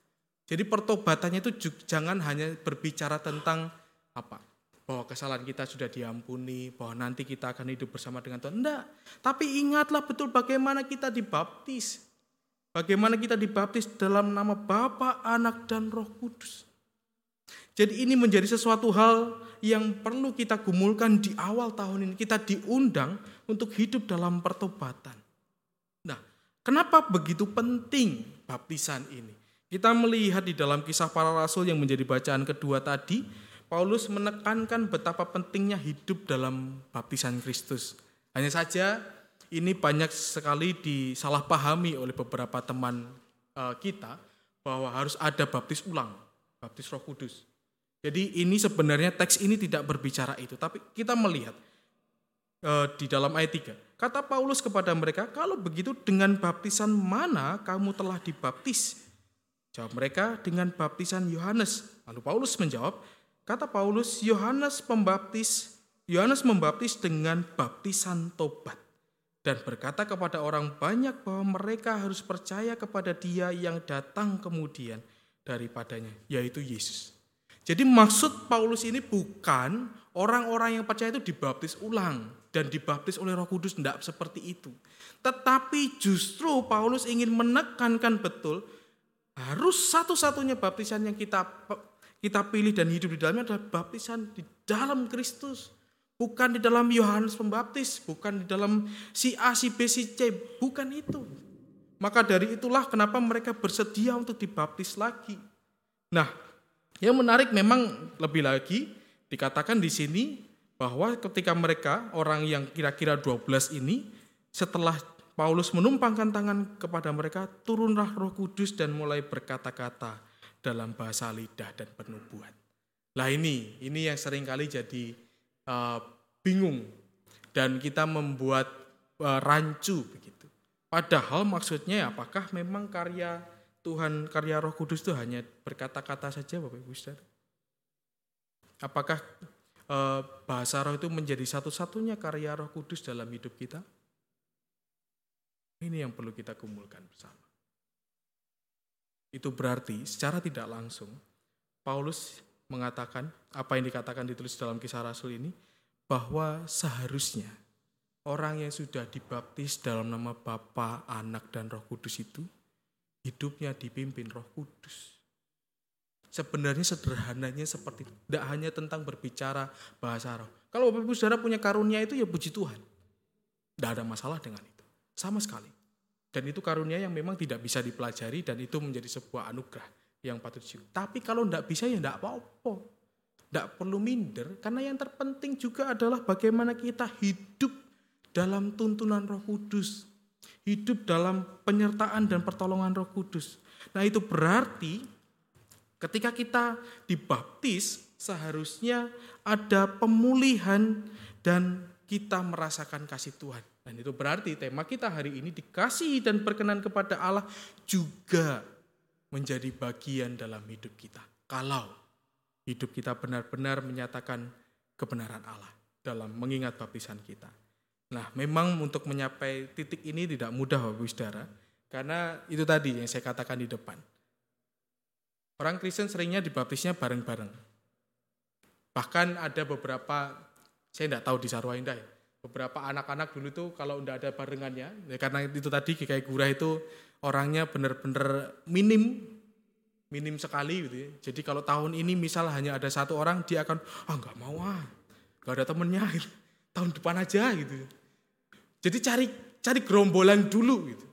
[SPEAKER 4] Jadi pertobatannya itu jangan hanya berbicara tentang apa? Bahwa kesalahan kita sudah diampuni, bahwa nanti kita akan hidup bersama dengan Tuhan. Enggak. Tapi ingatlah betul bagaimana kita dibaptis. Bagaimana kita dibaptis dalam nama Bapa, Anak, dan Roh Kudus. Jadi ini menjadi sesuatu hal yang perlu kita gumulkan di awal tahun ini. Kita diundang untuk hidup dalam pertobatan. Nah, Kenapa begitu penting baptisan ini? Kita melihat di dalam kisah para rasul yang menjadi bacaan kedua tadi, Paulus menekankan betapa pentingnya hidup dalam baptisan Kristus. Hanya saja ini banyak sekali disalahpahami oleh beberapa teman eh, kita bahwa harus ada baptis ulang, baptis Roh Kudus. Jadi ini sebenarnya teks ini tidak berbicara itu, tapi kita melihat eh, di dalam ayat 3. Kata Paulus kepada mereka, kalau begitu dengan baptisan mana kamu telah dibaptis? Jawab mereka dengan baptisan Yohanes. Lalu Paulus menjawab, kata Paulus, Yohanes pembaptis, Yohanes membaptis dengan baptisan tobat dan berkata kepada orang banyak bahwa mereka harus percaya kepada Dia yang datang kemudian daripadanya, yaitu Yesus. Jadi maksud Paulus ini bukan orang-orang yang percaya itu dibaptis ulang dan dibaptis oleh Roh Kudus tidak seperti itu. Tetapi justru Paulus ingin menekankan betul harus satu-satunya baptisan yang kita kita pilih dan hidup di dalamnya adalah baptisan di dalam Kristus. Bukan di dalam Yohanes Pembaptis, bukan di dalam si A, si B, si C, bukan itu. Maka dari itulah kenapa mereka bersedia untuk dibaptis lagi. Nah, yang menarik memang lebih lagi dikatakan di sini bahwa ketika mereka orang yang kira-kira 12 ini setelah Paulus menumpangkan tangan kepada mereka, turunlah Roh Kudus dan mulai berkata-kata dalam bahasa lidah dan penubuhan. Lah ini, ini yang sering kali jadi uh, bingung dan kita membuat uh, rancu begitu. Padahal maksudnya apakah memang karya Tuhan, karya Roh Kudus itu hanya berkata-kata saja Bapak Ibu Saudara? Apakah uh, bahasa roh itu menjadi satu-satunya karya Roh Kudus dalam hidup kita? Ini yang perlu kita kumpulkan bersama. Itu berarti secara tidak langsung Paulus mengatakan apa yang dikatakan ditulis dalam kisah Rasul ini bahwa seharusnya orang yang sudah dibaptis dalam nama Bapa, Anak dan Roh Kudus itu hidupnya dipimpin Roh Kudus. Sebenarnya sederhananya seperti itu. Tidak hanya tentang berbicara bahasa roh. Kalau Bapak Ibu Saudara punya karunia itu ya puji Tuhan. Tidak ada masalah dengan itu. Sama sekali. Dan itu karunia yang memang tidak bisa dipelajari dan itu menjadi sebuah anugerah yang patut disyukuri. Tapi kalau tidak bisa ya tidak apa-apa. Tidak perlu minder karena yang terpenting juga adalah bagaimana kita hidup dalam tuntunan Roh Kudus. Hidup dalam penyertaan dan pertolongan Roh Kudus. Nah, itu berarti ketika kita dibaptis seharusnya ada pemulihan dan kita merasakan kasih Tuhan. Dan itu berarti tema kita hari ini dikasih dan berkenan kepada Allah juga menjadi bagian dalam hidup kita. Kalau hidup kita benar-benar menyatakan kebenaran Allah dalam mengingat baptisan kita. Nah, memang untuk menyapai titik ini tidak mudah Bapak Saudara, karena itu tadi yang saya katakan di depan. Orang Kristen seringnya dibaptisnya bareng-bareng. Bahkan ada beberapa, saya tidak tahu di Sarwa Indah ya, beberapa anak-anak dulu tuh kalau udah ada barengannya ya karena itu tadi kayak Gurah itu orangnya bener-bener minim minim sekali gitu ya. Jadi kalau tahun ini misal hanya ada satu orang dia akan ah nggak mau ah nggak ada temennya gitu. tahun depan aja gitu. Jadi cari cari gerombolan dulu gitu.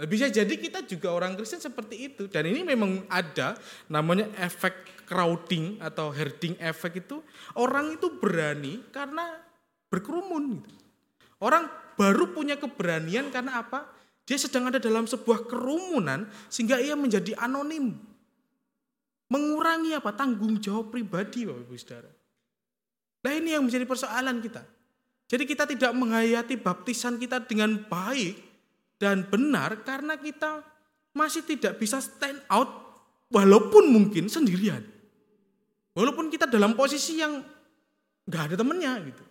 [SPEAKER 4] Nah, bisa jadi kita juga orang Kristen seperti itu dan ini memang ada namanya efek crowding atau herding effect itu orang itu berani karena berkerumun. Gitu. Orang baru punya keberanian karena apa? Dia sedang ada dalam sebuah kerumunan sehingga ia menjadi anonim. Mengurangi apa? Tanggung jawab pribadi Bapak Ibu Saudara. Nah ini yang menjadi persoalan kita. Jadi kita tidak menghayati baptisan kita dengan baik dan benar karena kita masih tidak bisa stand out walaupun mungkin sendirian. Walaupun kita dalam posisi yang nggak ada temennya gitu.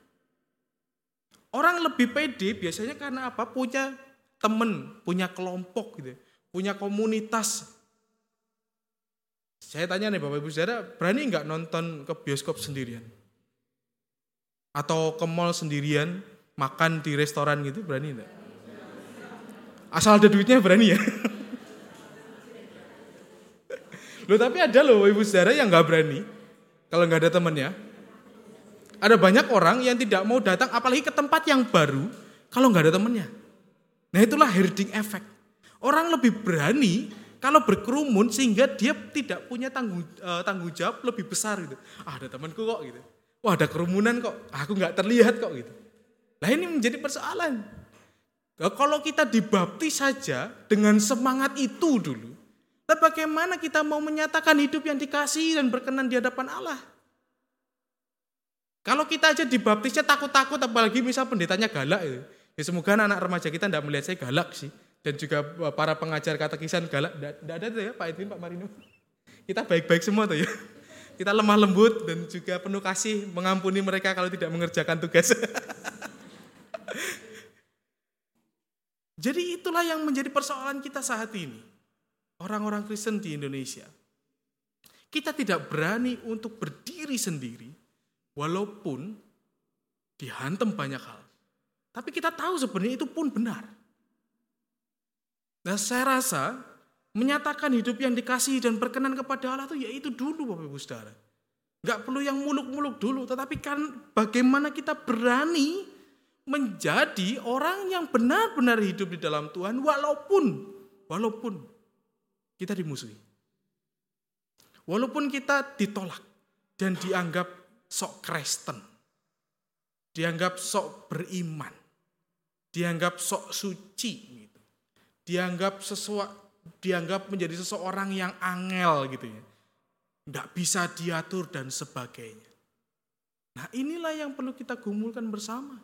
[SPEAKER 4] Orang lebih pede biasanya karena apa? Punya temen, punya kelompok gitu, punya komunitas. Saya tanya nih Bapak Ibu Saudara, berani nggak nonton ke bioskop sendirian? Atau ke mall sendirian, makan di restoran gitu, berani enggak? Asal ada duitnya berani ya. Loh tapi ada loh Ibu Saudara yang nggak berani kalau nggak ada temennya. Ada banyak orang yang tidak mau datang apalagi ke tempat yang baru kalau nggak ada temennya. Nah itulah herding effect. Orang lebih berani kalau berkerumun sehingga dia tidak punya tanggung eh, tanggung jawab lebih besar gitu. Ah, ada temanku kok gitu. Wah, ada kerumunan kok. Aku nggak terlihat kok gitu. Lah ini menjadi persoalan. Nah, kalau kita dibaptis saja dengan semangat itu dulu, lah bagaimana kita mau menyatakan hidup yang dikasih dan berkenan di hadapan Allah? Kalau kita aja dibaptisnya takut-takut, apalagi misal pendetanya galak. Ya semoga anak-anak remaja kita tidak melihat saya galak sih. Dan juga para pengajar katekisan galak. Tidak ada tuh ya Pak Edwin, Pak Marino. Kita baik-baik semua tuh ya. Kita lemah lembut dan juga penuh kasih mengampuni mereka kalau tidak mengerjakan tugas. Jadi itulah yang menjadi persoalan kita saat ini. Orang-orang Kristen di Indonesia. Kita tidak berani untuk berdiri sendiri walaupun dihantam banyak hal. Tapi kita tahu sebenarnya itu pun benar. Nah saya rasa menyatakan hidup yang dikasih dan berkenan kepada Allah itu yaitu dulu Bapak Ibu Saudara. Enggak perlu yang muluk-muluk dulu, tetapi kan bagaimana kita berani menjadi orang yang benar-benar hidup di dalam Tuhan walaupun walaupun kita dimusuhi. Walaupun kita ditolak dan dianggap sok Kristen. Dianggap sok beriman. Dianggap sok suci gitu. Dianggap sesuatu dianggap menjadi seseorang yang angel gitu ya. Nggak bisa diatur dan sebagainya. Nah inilah yang perlu kita gumulkan bersama.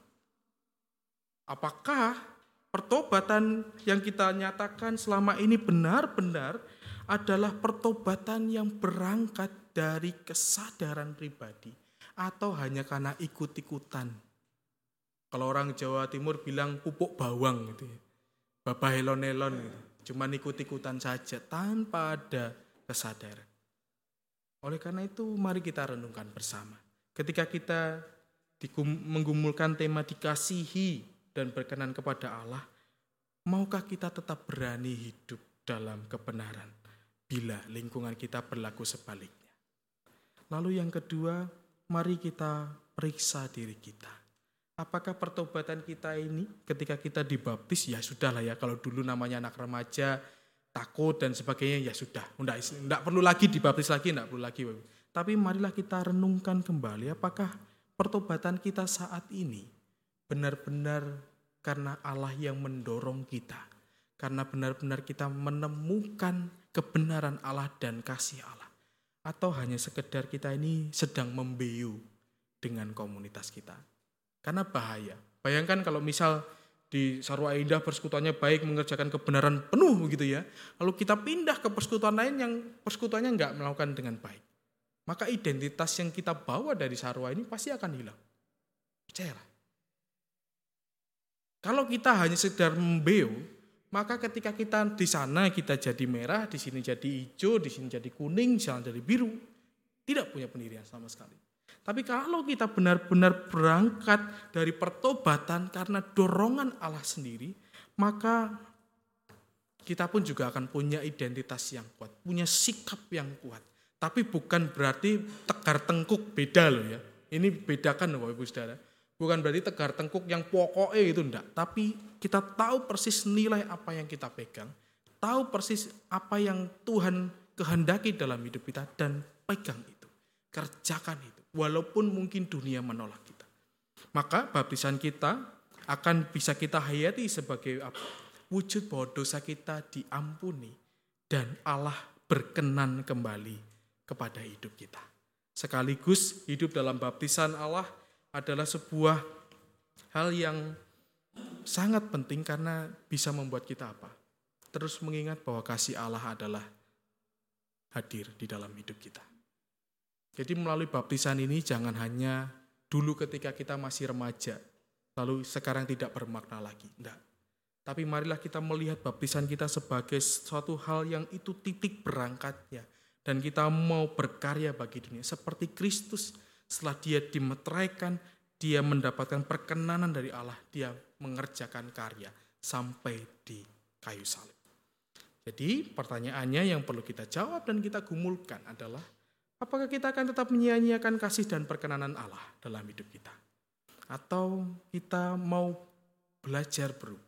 [SPEAKER 4] Apakah pertobatan yang kita nyatakan selama ini benar-benar adalah pertobatan yang berangkat dari kesadaran pribadi atau hanya karena ikut-ikutan. Kalau orang Jawa Timur bilang pupuk bawang gitu ya. Babah elon-elon gitu. Cuman ikut-ikutan saja tanpa ada kesadaran. Oleh karena itu mari kita renungkan bersama. Ketika kita menggumulkan tema dikasihi dan berkenan kepada Allah, maukah kita tetap berani hidup dalam kebenaran bila lingkungan kita berlaku sebaliknya? Lalu yang kedua, mari kita periksa diri kita. Apakah pertobatan kita ini ketika kita dibaptis ya sudahlah ya kalau dulu namanya anak remaja takut dan sebagainya ya sudah enggak perlu lagi dibaptis lagi enggak perlu lagi tapi marilah kita renungkan kembali apakah pertobatan kita saat ini benar-benar karena Allah yang mendorong kita. Karena benar-benar kita menemukan kebenaran Allah dan kasih Allah. Atau hanya sekedar kita ini sedang membiu dengan komunitas kita. Karena bahaya. Bayangkan kalau misal di Sarwa Indah persekutuannya baik mengerjakan kebenaran penuh begitu ya. Lalu kita pindah ke persekutuan lain yang persekutuannya nggak melakukan dengan baik. Maka identitas yang kita bawa dari Sarwa ini pasti akan hilang. Percayalah. Kalau kita hanya sekedar membeo, maka ketika kita di sana kita jadi merah, di sini jadi hijau, di sini jadi kuning, sana jadi biru. Tidak punya pendirian sama sekali. Tapi kalau kita benar-benar berangkat dari pertobatan karena dorongan Allah sendiri, maka kita pun juga akan punya identitas yang kuat, punya sikap yang kuat. Tapi bukan berarti tegar tengkuk beda loh ya. Ini bedakan loh Bapak Ibu Saudara. Bukan berarti tegar tengkuk yang pokoknya itu enggak. Tapi kita tahu persis nilai apa yang kita pegang. Tahu persis apa yang Tuhan kehendaki dalam hidup kita dan pegang itu. Kerjakan itu. Walaupun mungkin dunia menolak kita. Maka baptisan kita akan bisa kita hayati sebagai apa? Wujud bahwa dosa kita diampuni. Dan Allah berkenan kembali kepada hidup kita. Sekaligus hidup dalam baptisan Allah adalah sebuah hal yang sangat penting karena bisa membuat kita apa? Terus mengingat bahwa kasih Allah adalah hadir di dalam hidup kita. Jadi melalui baptisan ini jangan hanya dulu ketika kita masih remaja, lalu sekarang tidak bermakna lagi. Tidak. Tapi marilah kita melihat baptisan kita sebagai suatu hal yang itu titik berangkatnya. Dan kita mau berkarya bagi dunia. Seperti Kristus setelah dia dimeteraikan, dia mendapatkan perkenanan dari Allah, dia mengerjakan karya sampai di kayu salib. Jadi pertanyaannya yang perlu kita jawab dan kita gumulkan adalah apakah kita akan tetap menyia-nyiakan kasih dan perkenanan Allah dalam hidup kita? Atau kita mau belajar berubah?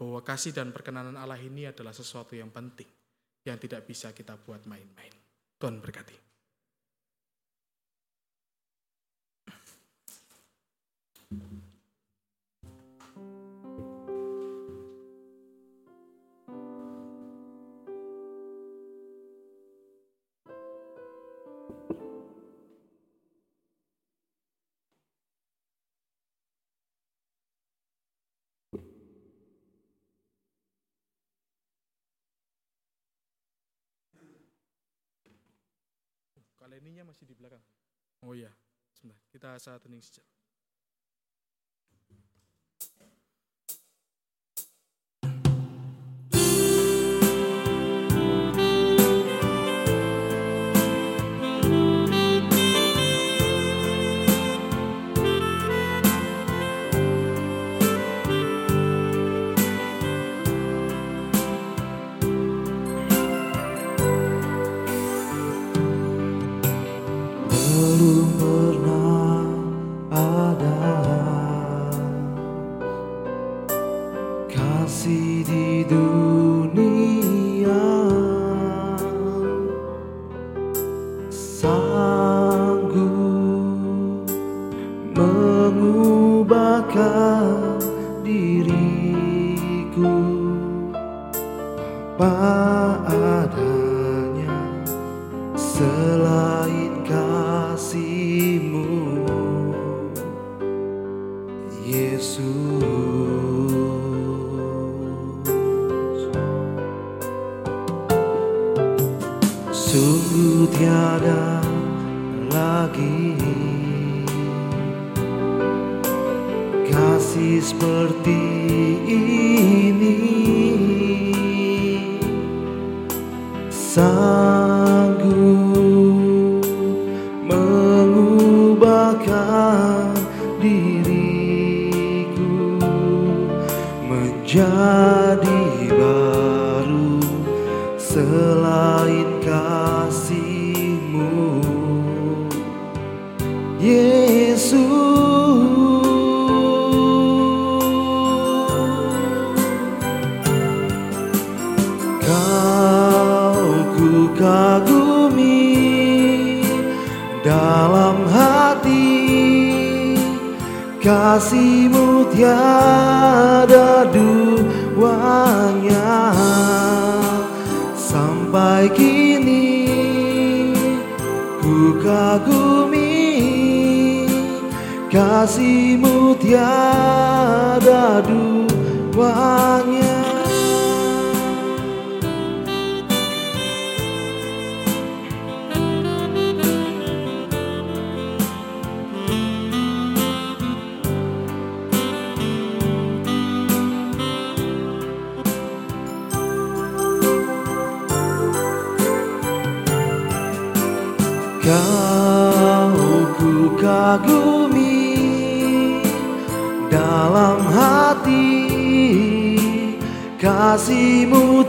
[SPEAKER 3] bahwa kasih dan perkenanan Allah ini adalah sesuatu yang penting yang tidak bisa kita buat main-main. Tuhan berkati. Kaleninya masih di belakang. Oh iya, sebentar. Kita saat hening sejenak.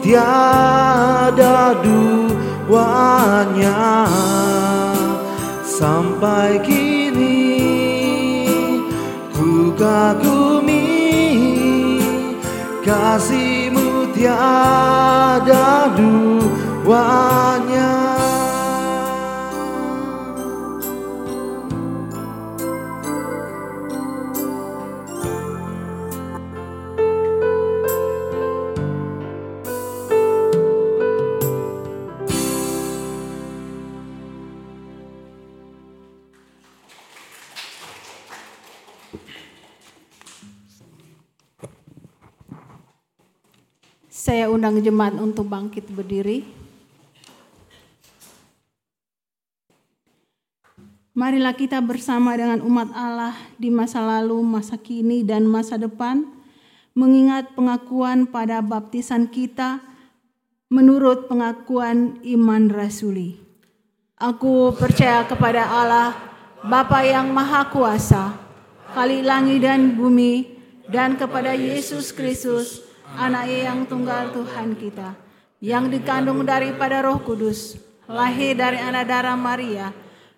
[SPEAKER 7] Tiada duanya Sampai kini ku kagumi Kasihmu tiada duanya
[SPEAKER 8] Saya undang jemaat untuk bangkit berdiri. Marilah kita bersama dengan umat Allah di masa lalu, masa kini, dan masa depan, mengingat pengakuan pada baptisan kita menurut pengakuan iman rasuli. Aku percaya kepada Allah, Bapa yang Maha Kuasa, Kali langit dan bumi, dan kepada Yesus Kristus, Anak yang tunggal Tuhan kita, yang dikandung daripada Roh Kudus, lahir dari anak darah Maria,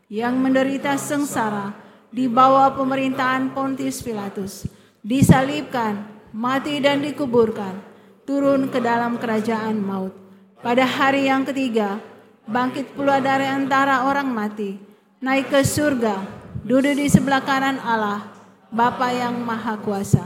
[SPEAKER 8] yang menderita sengsara di bawah pemerintahan Pontius Pilatus, disalibkan, mati dan dikuburkan, turun ke dalam kerajaan maut. Pada hari yang ketiga, bangkit pula dari antara orang mati, naik ke surga, duduk di sebelah kanan Allah, Bapa yang Maha Kuasa.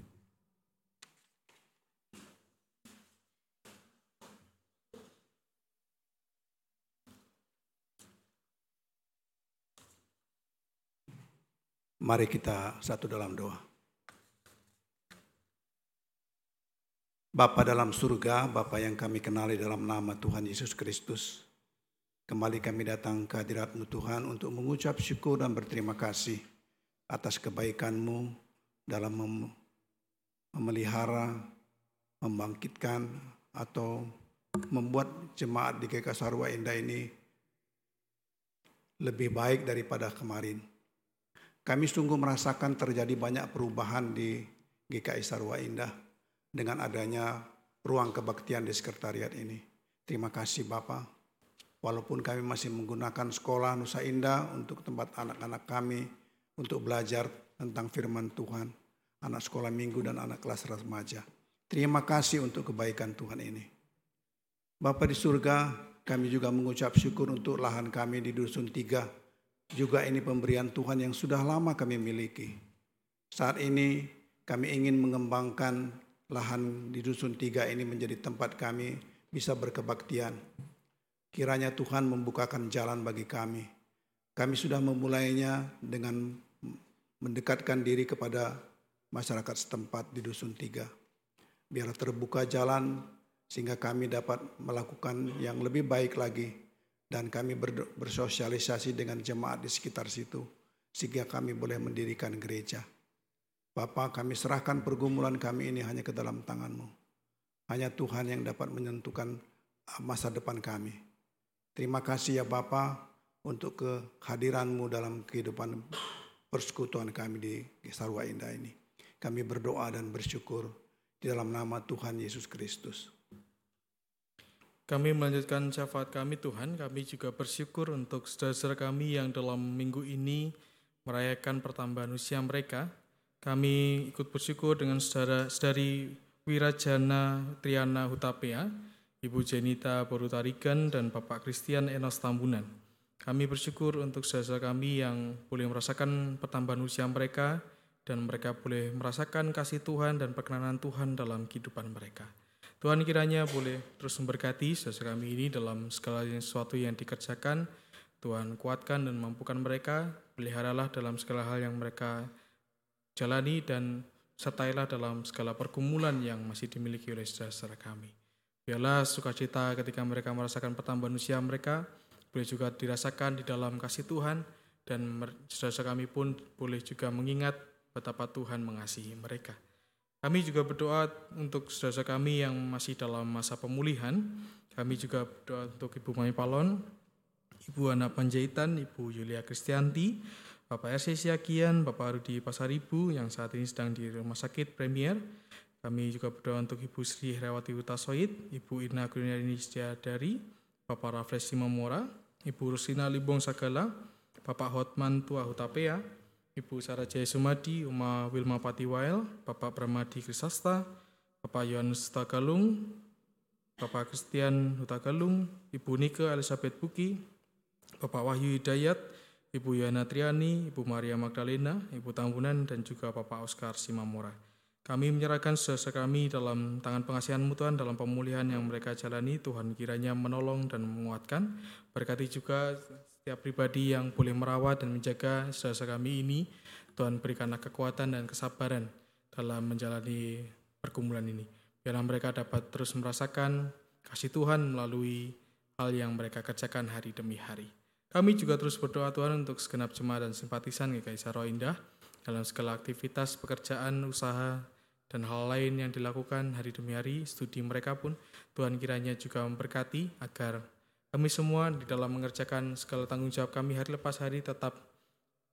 [SPEAKER 9] Mari kita satu dalam doa. Bapa dalam surga, Bapa yang kami kenali dalam nama Tuhan Yesus Kristus. Kembali kami datang ke hadiratmu Tuhan untuk mengucap syukur dan berterima kasih atas kebaikan-Mu dalam mem- memelihara, membangkitkan, atau membuat jemaat di GK Sarwa Indah ini lebih baik daripada kemarin. Kami sungguh merasakan terjadi banyak perubahan di GKI Sarwa Indah dengan adanya ruang kebaktian di sekretariat ini. Terima kasih Bapak. Walaupun kami masih menggunakan sekolah Nusa Indah untuk tempat anak-anak kami untuk belajar tentang firman Tuhan, anak sekolah minggu dan anak kelas remaja. Terima kasih untuk kebaikan Tuhan ini. Bapak di surga, kami juga mengucap syukur untuk lahan kami di Dusun Tiga. Juga ini pemberian Tuhan yang sudah lama kami miliki. Saat ini kami ingin mengembangkan lahan di Dusun Tiga ini menjadi tempat kami bisa berkebaktian. Kiranya Tuhan membukakan jalan bagi kami. Kami sudah memulainya dengan mendekatkan diri kepada masyarakat setempat di Dusun Tiga. Biar terbuka jalan sehingga kami dapat melakukan yang lebih baik lagi dan kami ber- bersosialisasi dengan jemaat di sekitar situ sehingga kami boleh mendirikan gereja. Bapa kami serahkan pergumulan kami ini hanya ke dalam tanganmu. Hanya Tuhan yang dapat menentukan masa depan kami. Terima kasih ya Bapa untuk kehadiranmu dalam kehidupan persekutuan kami di Sarwa Indah ini. Kami berdoa dan bersyukur di dalam nama Tuhan Yesus Kristus.
[SPEAKER 4] Kami melanjutkan syafaat kami Tuhan, kami juga bersyukur untuk saudara-saudara kami yang dalam minggu ini merayakan pertambahan usia mereka. Kami ikut bersyukur dengan saudara saudari Wirajana Triana Hutapea, Ibu Jenita Borutarigan, dan Bapak Christian Enos Tambunan. Kami bersyukur untuk saudara kami yang boleh merasakan pertambahan usia mereka dan mereka boleh merasakan kasih Tuhan dan perkenanan Tuhan dalam kehidupan mereka. Tuhan kiranya boleh terus memberkati saudara kami ini dalam segala sesuatu yang dikerjakan. Tuhan kuatkan dan mampukan mereka, peliharalah dalam segala hal yang mereka jalani dan sertailah dalam segala pergumulan yang masih dimiliki oleh saudara-saudara kami. Biarlah sukacita ketika mereka merasakan pertambahan usia mereka, boleh juga dirasakan di dalam kasih Tuhan, dan saudara-saudara kami pun boleh juga mengingat betapa Tuhan mengasihi mereka. Kami juga berdoa untuk saudara kami yang masih dalam masa pemulihan. Kami juga berdoa untuk Ibu Mami Palon, Ibu Ana Panjaitan, Ibu Yulia Kristianti, Bapak RC Siakian, Bapak Rudi Pasaribu yang saat ini sedang di Rumah Sakit Premier. Kami juga berdoa untuk Ibu Sri Herawati Utasoid, Ibu Ina Kurniarini Setiadari, Bapak Rafles Simamora, Ibu Rusina Libong Sagala, Bapak Hotman Tua Hutapea, Ibu Sarah Jaya Sumadi, Uma Wilma Patiwael, Bapak Pramadi Krisasta, Bapak Yohanes Tagalung, Bapak Christian Hutagalung, Ibu Nike Elizabeth Buki, Bapak Wahyu Hidayat, Ibu Yana Triani, Ibu Maria Magdalena, Ibu Tambunan, dan juga Bapak Oscar Simamora. Kami menyerahkan saudara kami dalam tangan pengasihan Tuhan dalam pemulihan yang mereka jalani. Tuhan kiranya menolong dan menguatkan. Berkati juga setiap pribadi yang boleh merawat dan menjaga saudara kami ini. Tuhan berikanlah kekuatan dan kesabaran dalam menjalani pergumulan ini. Biarlah mereka dapat terus merasakan kasih Tuhan melalui hal yang mereka kerjakan hari demi hari. Kami juga terus berdoa Tuhan untuk segenap jemaat dan simpatisan GKI Saro Indah dalam segala aktivitas, pekerjaan, usaha, dan hal lain yang dilakukan hari demi hari, studi mereka pun Tuhan kiranya juga memberkati agar kami semua di dalam mengerjakan segala tanggung jawab kami hari lepas hari tetap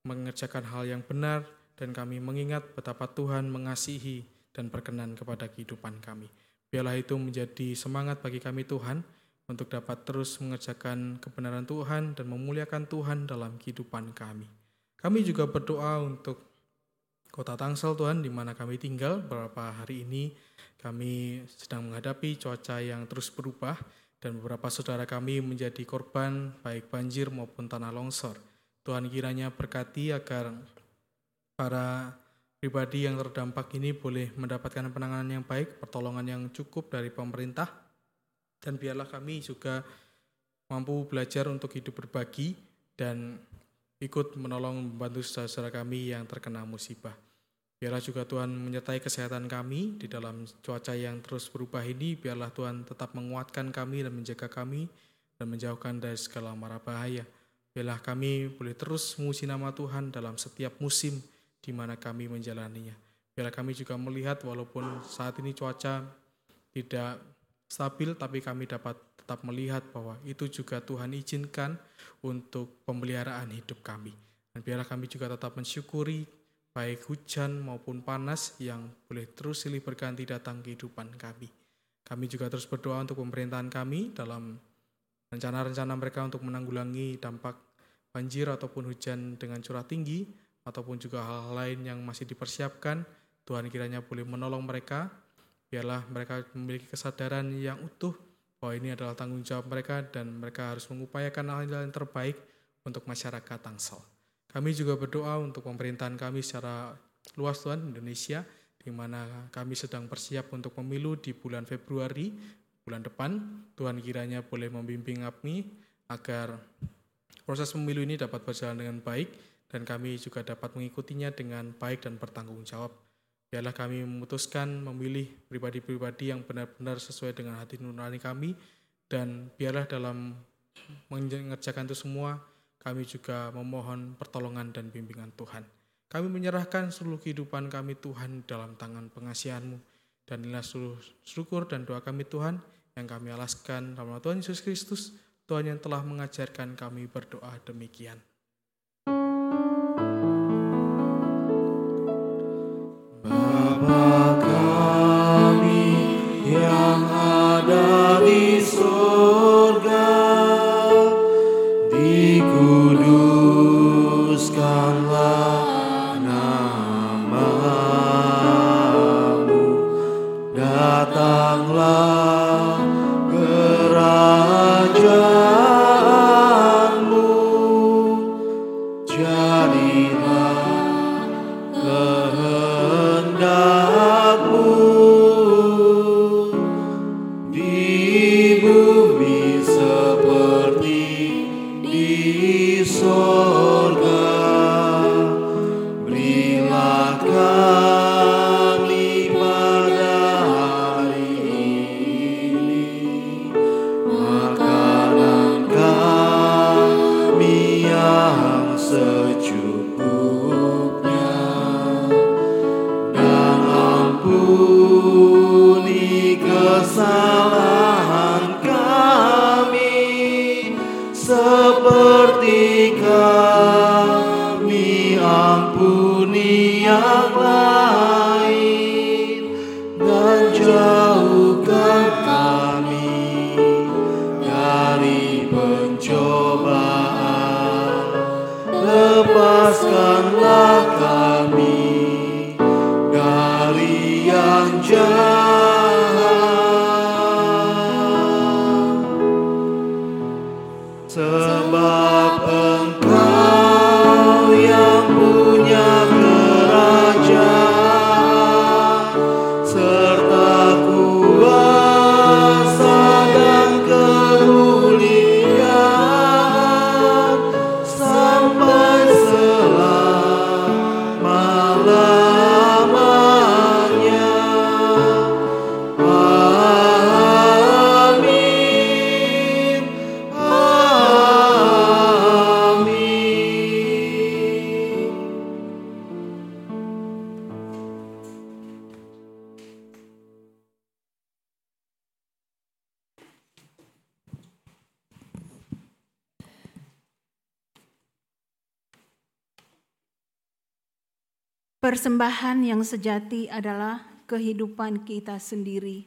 [SPEAKER 4] mengerjakan hal yang benar dan kami mengingat betapa Tuhan mengasihi dan berkenan kepada kehidupan kami. Biarlah itu menjadi semangat bagi kami Tuhan untuk dapat terus mengerjakan kebenaran Tuhan dan memuliakan Tuhan dalam kehidupan kami. Kami juga berdoa untuk kota Tangsel Tuhan di mana kami tinggal beberapa hari ini kami sedang menghadapi cuaca yang terus berubah dan beberapa saudara kami menjadi korban baik banjir maupun tanah longsor. Tuhan kiranya berkati agar para pribadi yang terdampak ini boleh mendapatkan penanganan yang baik, pertolongan yang cukup dari pemerintah, dan biarlah kami juga mampu belajar untuk hidup berbagi dan ikut menolong membantu saudara kami yang terkena musibah. Biarlah juga Tuhan menyertai kesehatan kami di dalam cuaca yang terus berubah ini. Biarlah Tuhan tetap menguatkan kami dan menjaga kami dan menjauhkan dari segala mara bahaya. Biarlah kami boleh terus menguji nama Tuhan dalam setiap musim di mana kami menjalaninya. Biarlah kami juga melihat walaupun saat ini cuaca tidak stabil, tapi kami dapat tetap melihat bahwa itu juga Tuhan izinkan untuk pemeliharaan hidup kami. Dan biarlah kami juga tetap mensyukuri baik hujan maupun panas yang boleh terus silih berganti datang kehidupan kami. Kami juga terus berdoa untuk pemerintahan kami dalam rencana-rencana mereka untuk menanggulangi dampak banjir ataupun hujan dengan curah tinggi ataupun juga hal-hal lain yang masih dipersiapkan. Tuhan kiranya boleh menolong mereka. Biarlah mereka memiliki kesadaran yang utuh bahwa ini adalah tanggung jawab mereka dan mereka harus mengupayakan hal-hal yang terbaik untuk masyarakat Tangsel. Kami juga berdoa untuk pemerintahan kami secara luas Tuhan Indonesia di mana kami sedang bersiap untuk pemilu di bulan Februari bulan depan. Tuhan kiranya boleh membimbing kami agar proses pemilu ini dapat berjalan dengan baik dan kami juga dapat mengikutinya dengan baik dan bertanggung jawab. Biarlah kami memutuskan memilih pribadi-pribadi yang benar-benar sesuai dengan hati nurani kami dan biarlah dalam mengerjakan itu semua kami juga memohon pertolongan dan bimbingan Tuhan. Kami menyerahkan seluruh kehidupan kami Tuhan dalam tangan pengasihanmu. Dan inilah seluruh syukur dan doa kami Tuhan yang kami alaskan dalam Tuhan Yesus Kristus, Tuhan yang telah mengajarkan kami berdoa demikian.
[SPEAKER 3] Persembahan yang sejati adalah kehidupan kita sendiri.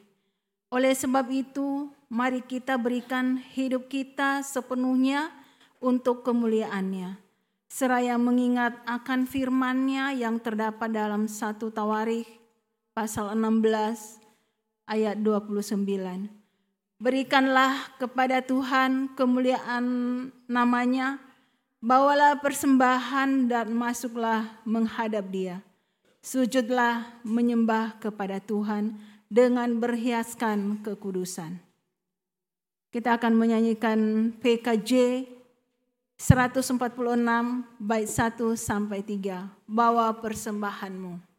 [SPEAKER 3] Oleh sebab itu, mari kita berikan hidup kita sepenuhnya untuk kemuliaannya. Seraya mengingat akan firman-Nya yang terdapat dalam satu Tawarikh pasal 16 ayat 29. Berikanlah kepada Tuhan kemuliaan namanya, bawalah persembahan dan masuklah menghadap dia. Sujudlah menyembah kepada Tuhan dengan berhiaskan kekudusan. Kita akan menyanyikan PKJ 146 bait 1 sampai 3. Bawa persembahanmu.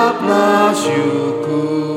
[SPEAKER 10] Ucaplah syukur Tuhan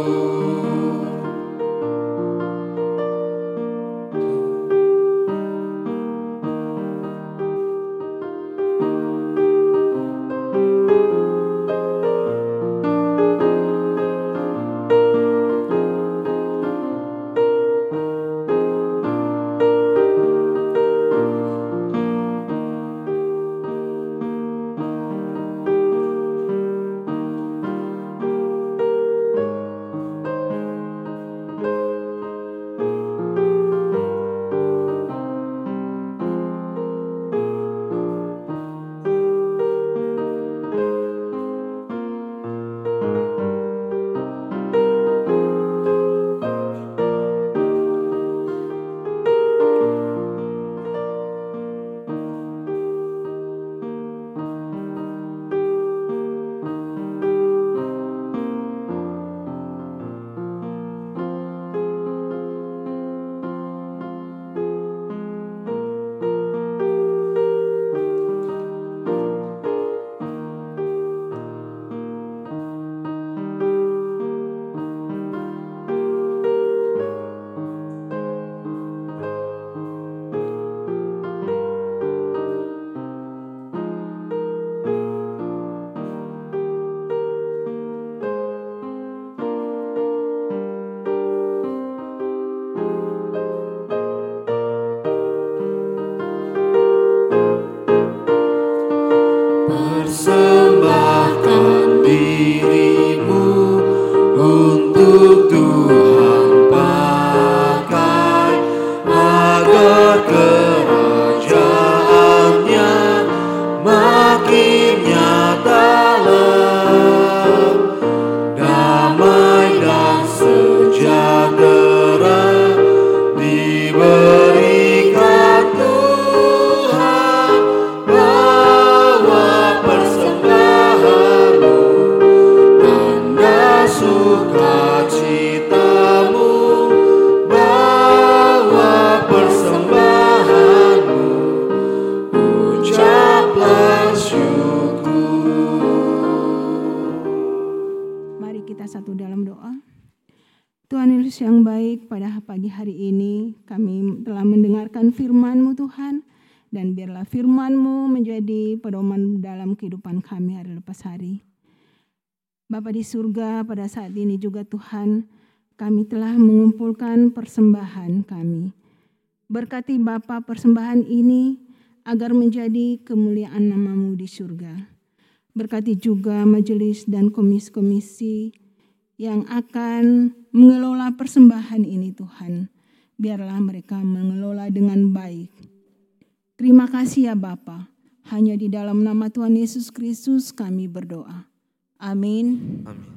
[SPEAKER 8] surga, pada saat ini juga Tuhan, kami telah mengumpulkan persembahan kami. Berkati Bapa persembahan ini agar menjadi kemuliaan namamu di surga. Berkati juga majelis dan komisi-komisi yang akan mengelola persembahan ini Tuhan. Biarlah mereka mengelola dengan baik. Terima kasih ya Bapa. Hanya di dalam nama Tuhan Yesus Kristus kami berdoa. Amin.
[SPEAKER 3] Amin.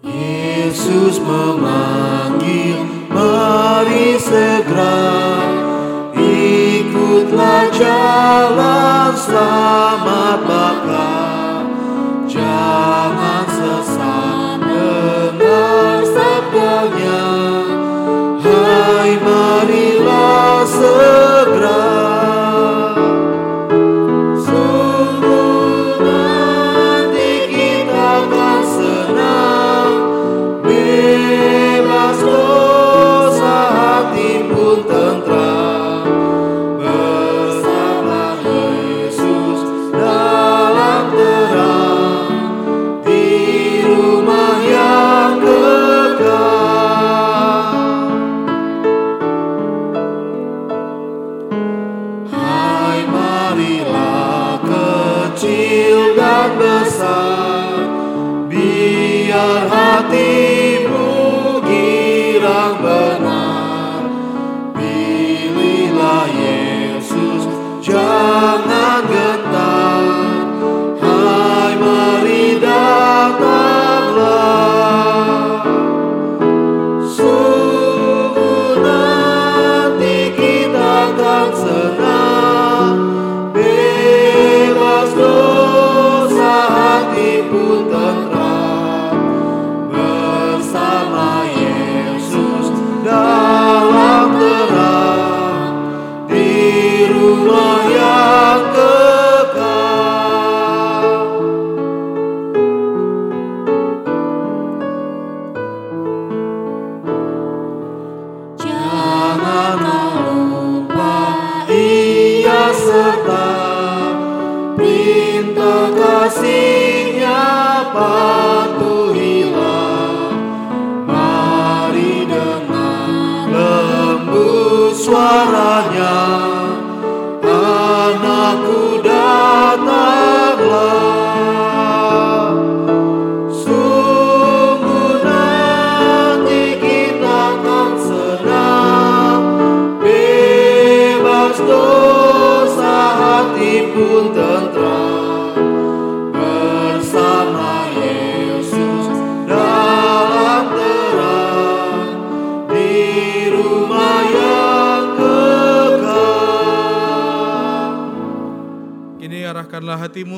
[SPEAKER 3] Yesus memanggil, mari segera ikutlah jalan selamat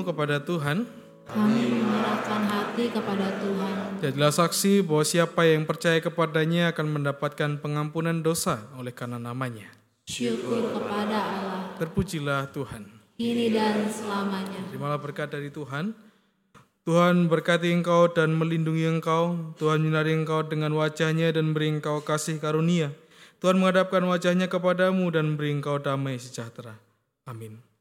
[SPEAKER 4] hatimu kepada Tuhan.
[SPEAKER 2] Kami menyerahkan hati kepada Tuhan.
[SPEAKER 4] Jadilah saksi bahwa siapa yang percaya kepadanya akan mendapatkan pengampunan dosa oleh karena namanya.
[SPEAKER 2] Syukur kepada Allah,
[SPEAKER 4] Terpujilah Tuhan.
[SPEAKER 2] kini dan selamanya.
[SPEAKER 4] Terimalah berkat dari Tuhan. Tuhan berkati engkau dan melindungi engkau. Tuhan menyinari engkau dengan wajahnya dan beri engkau kasih karunia. Tuhan menghadapkan wajahnya kepadamu dan beri engkau damai sejahtera. Amin.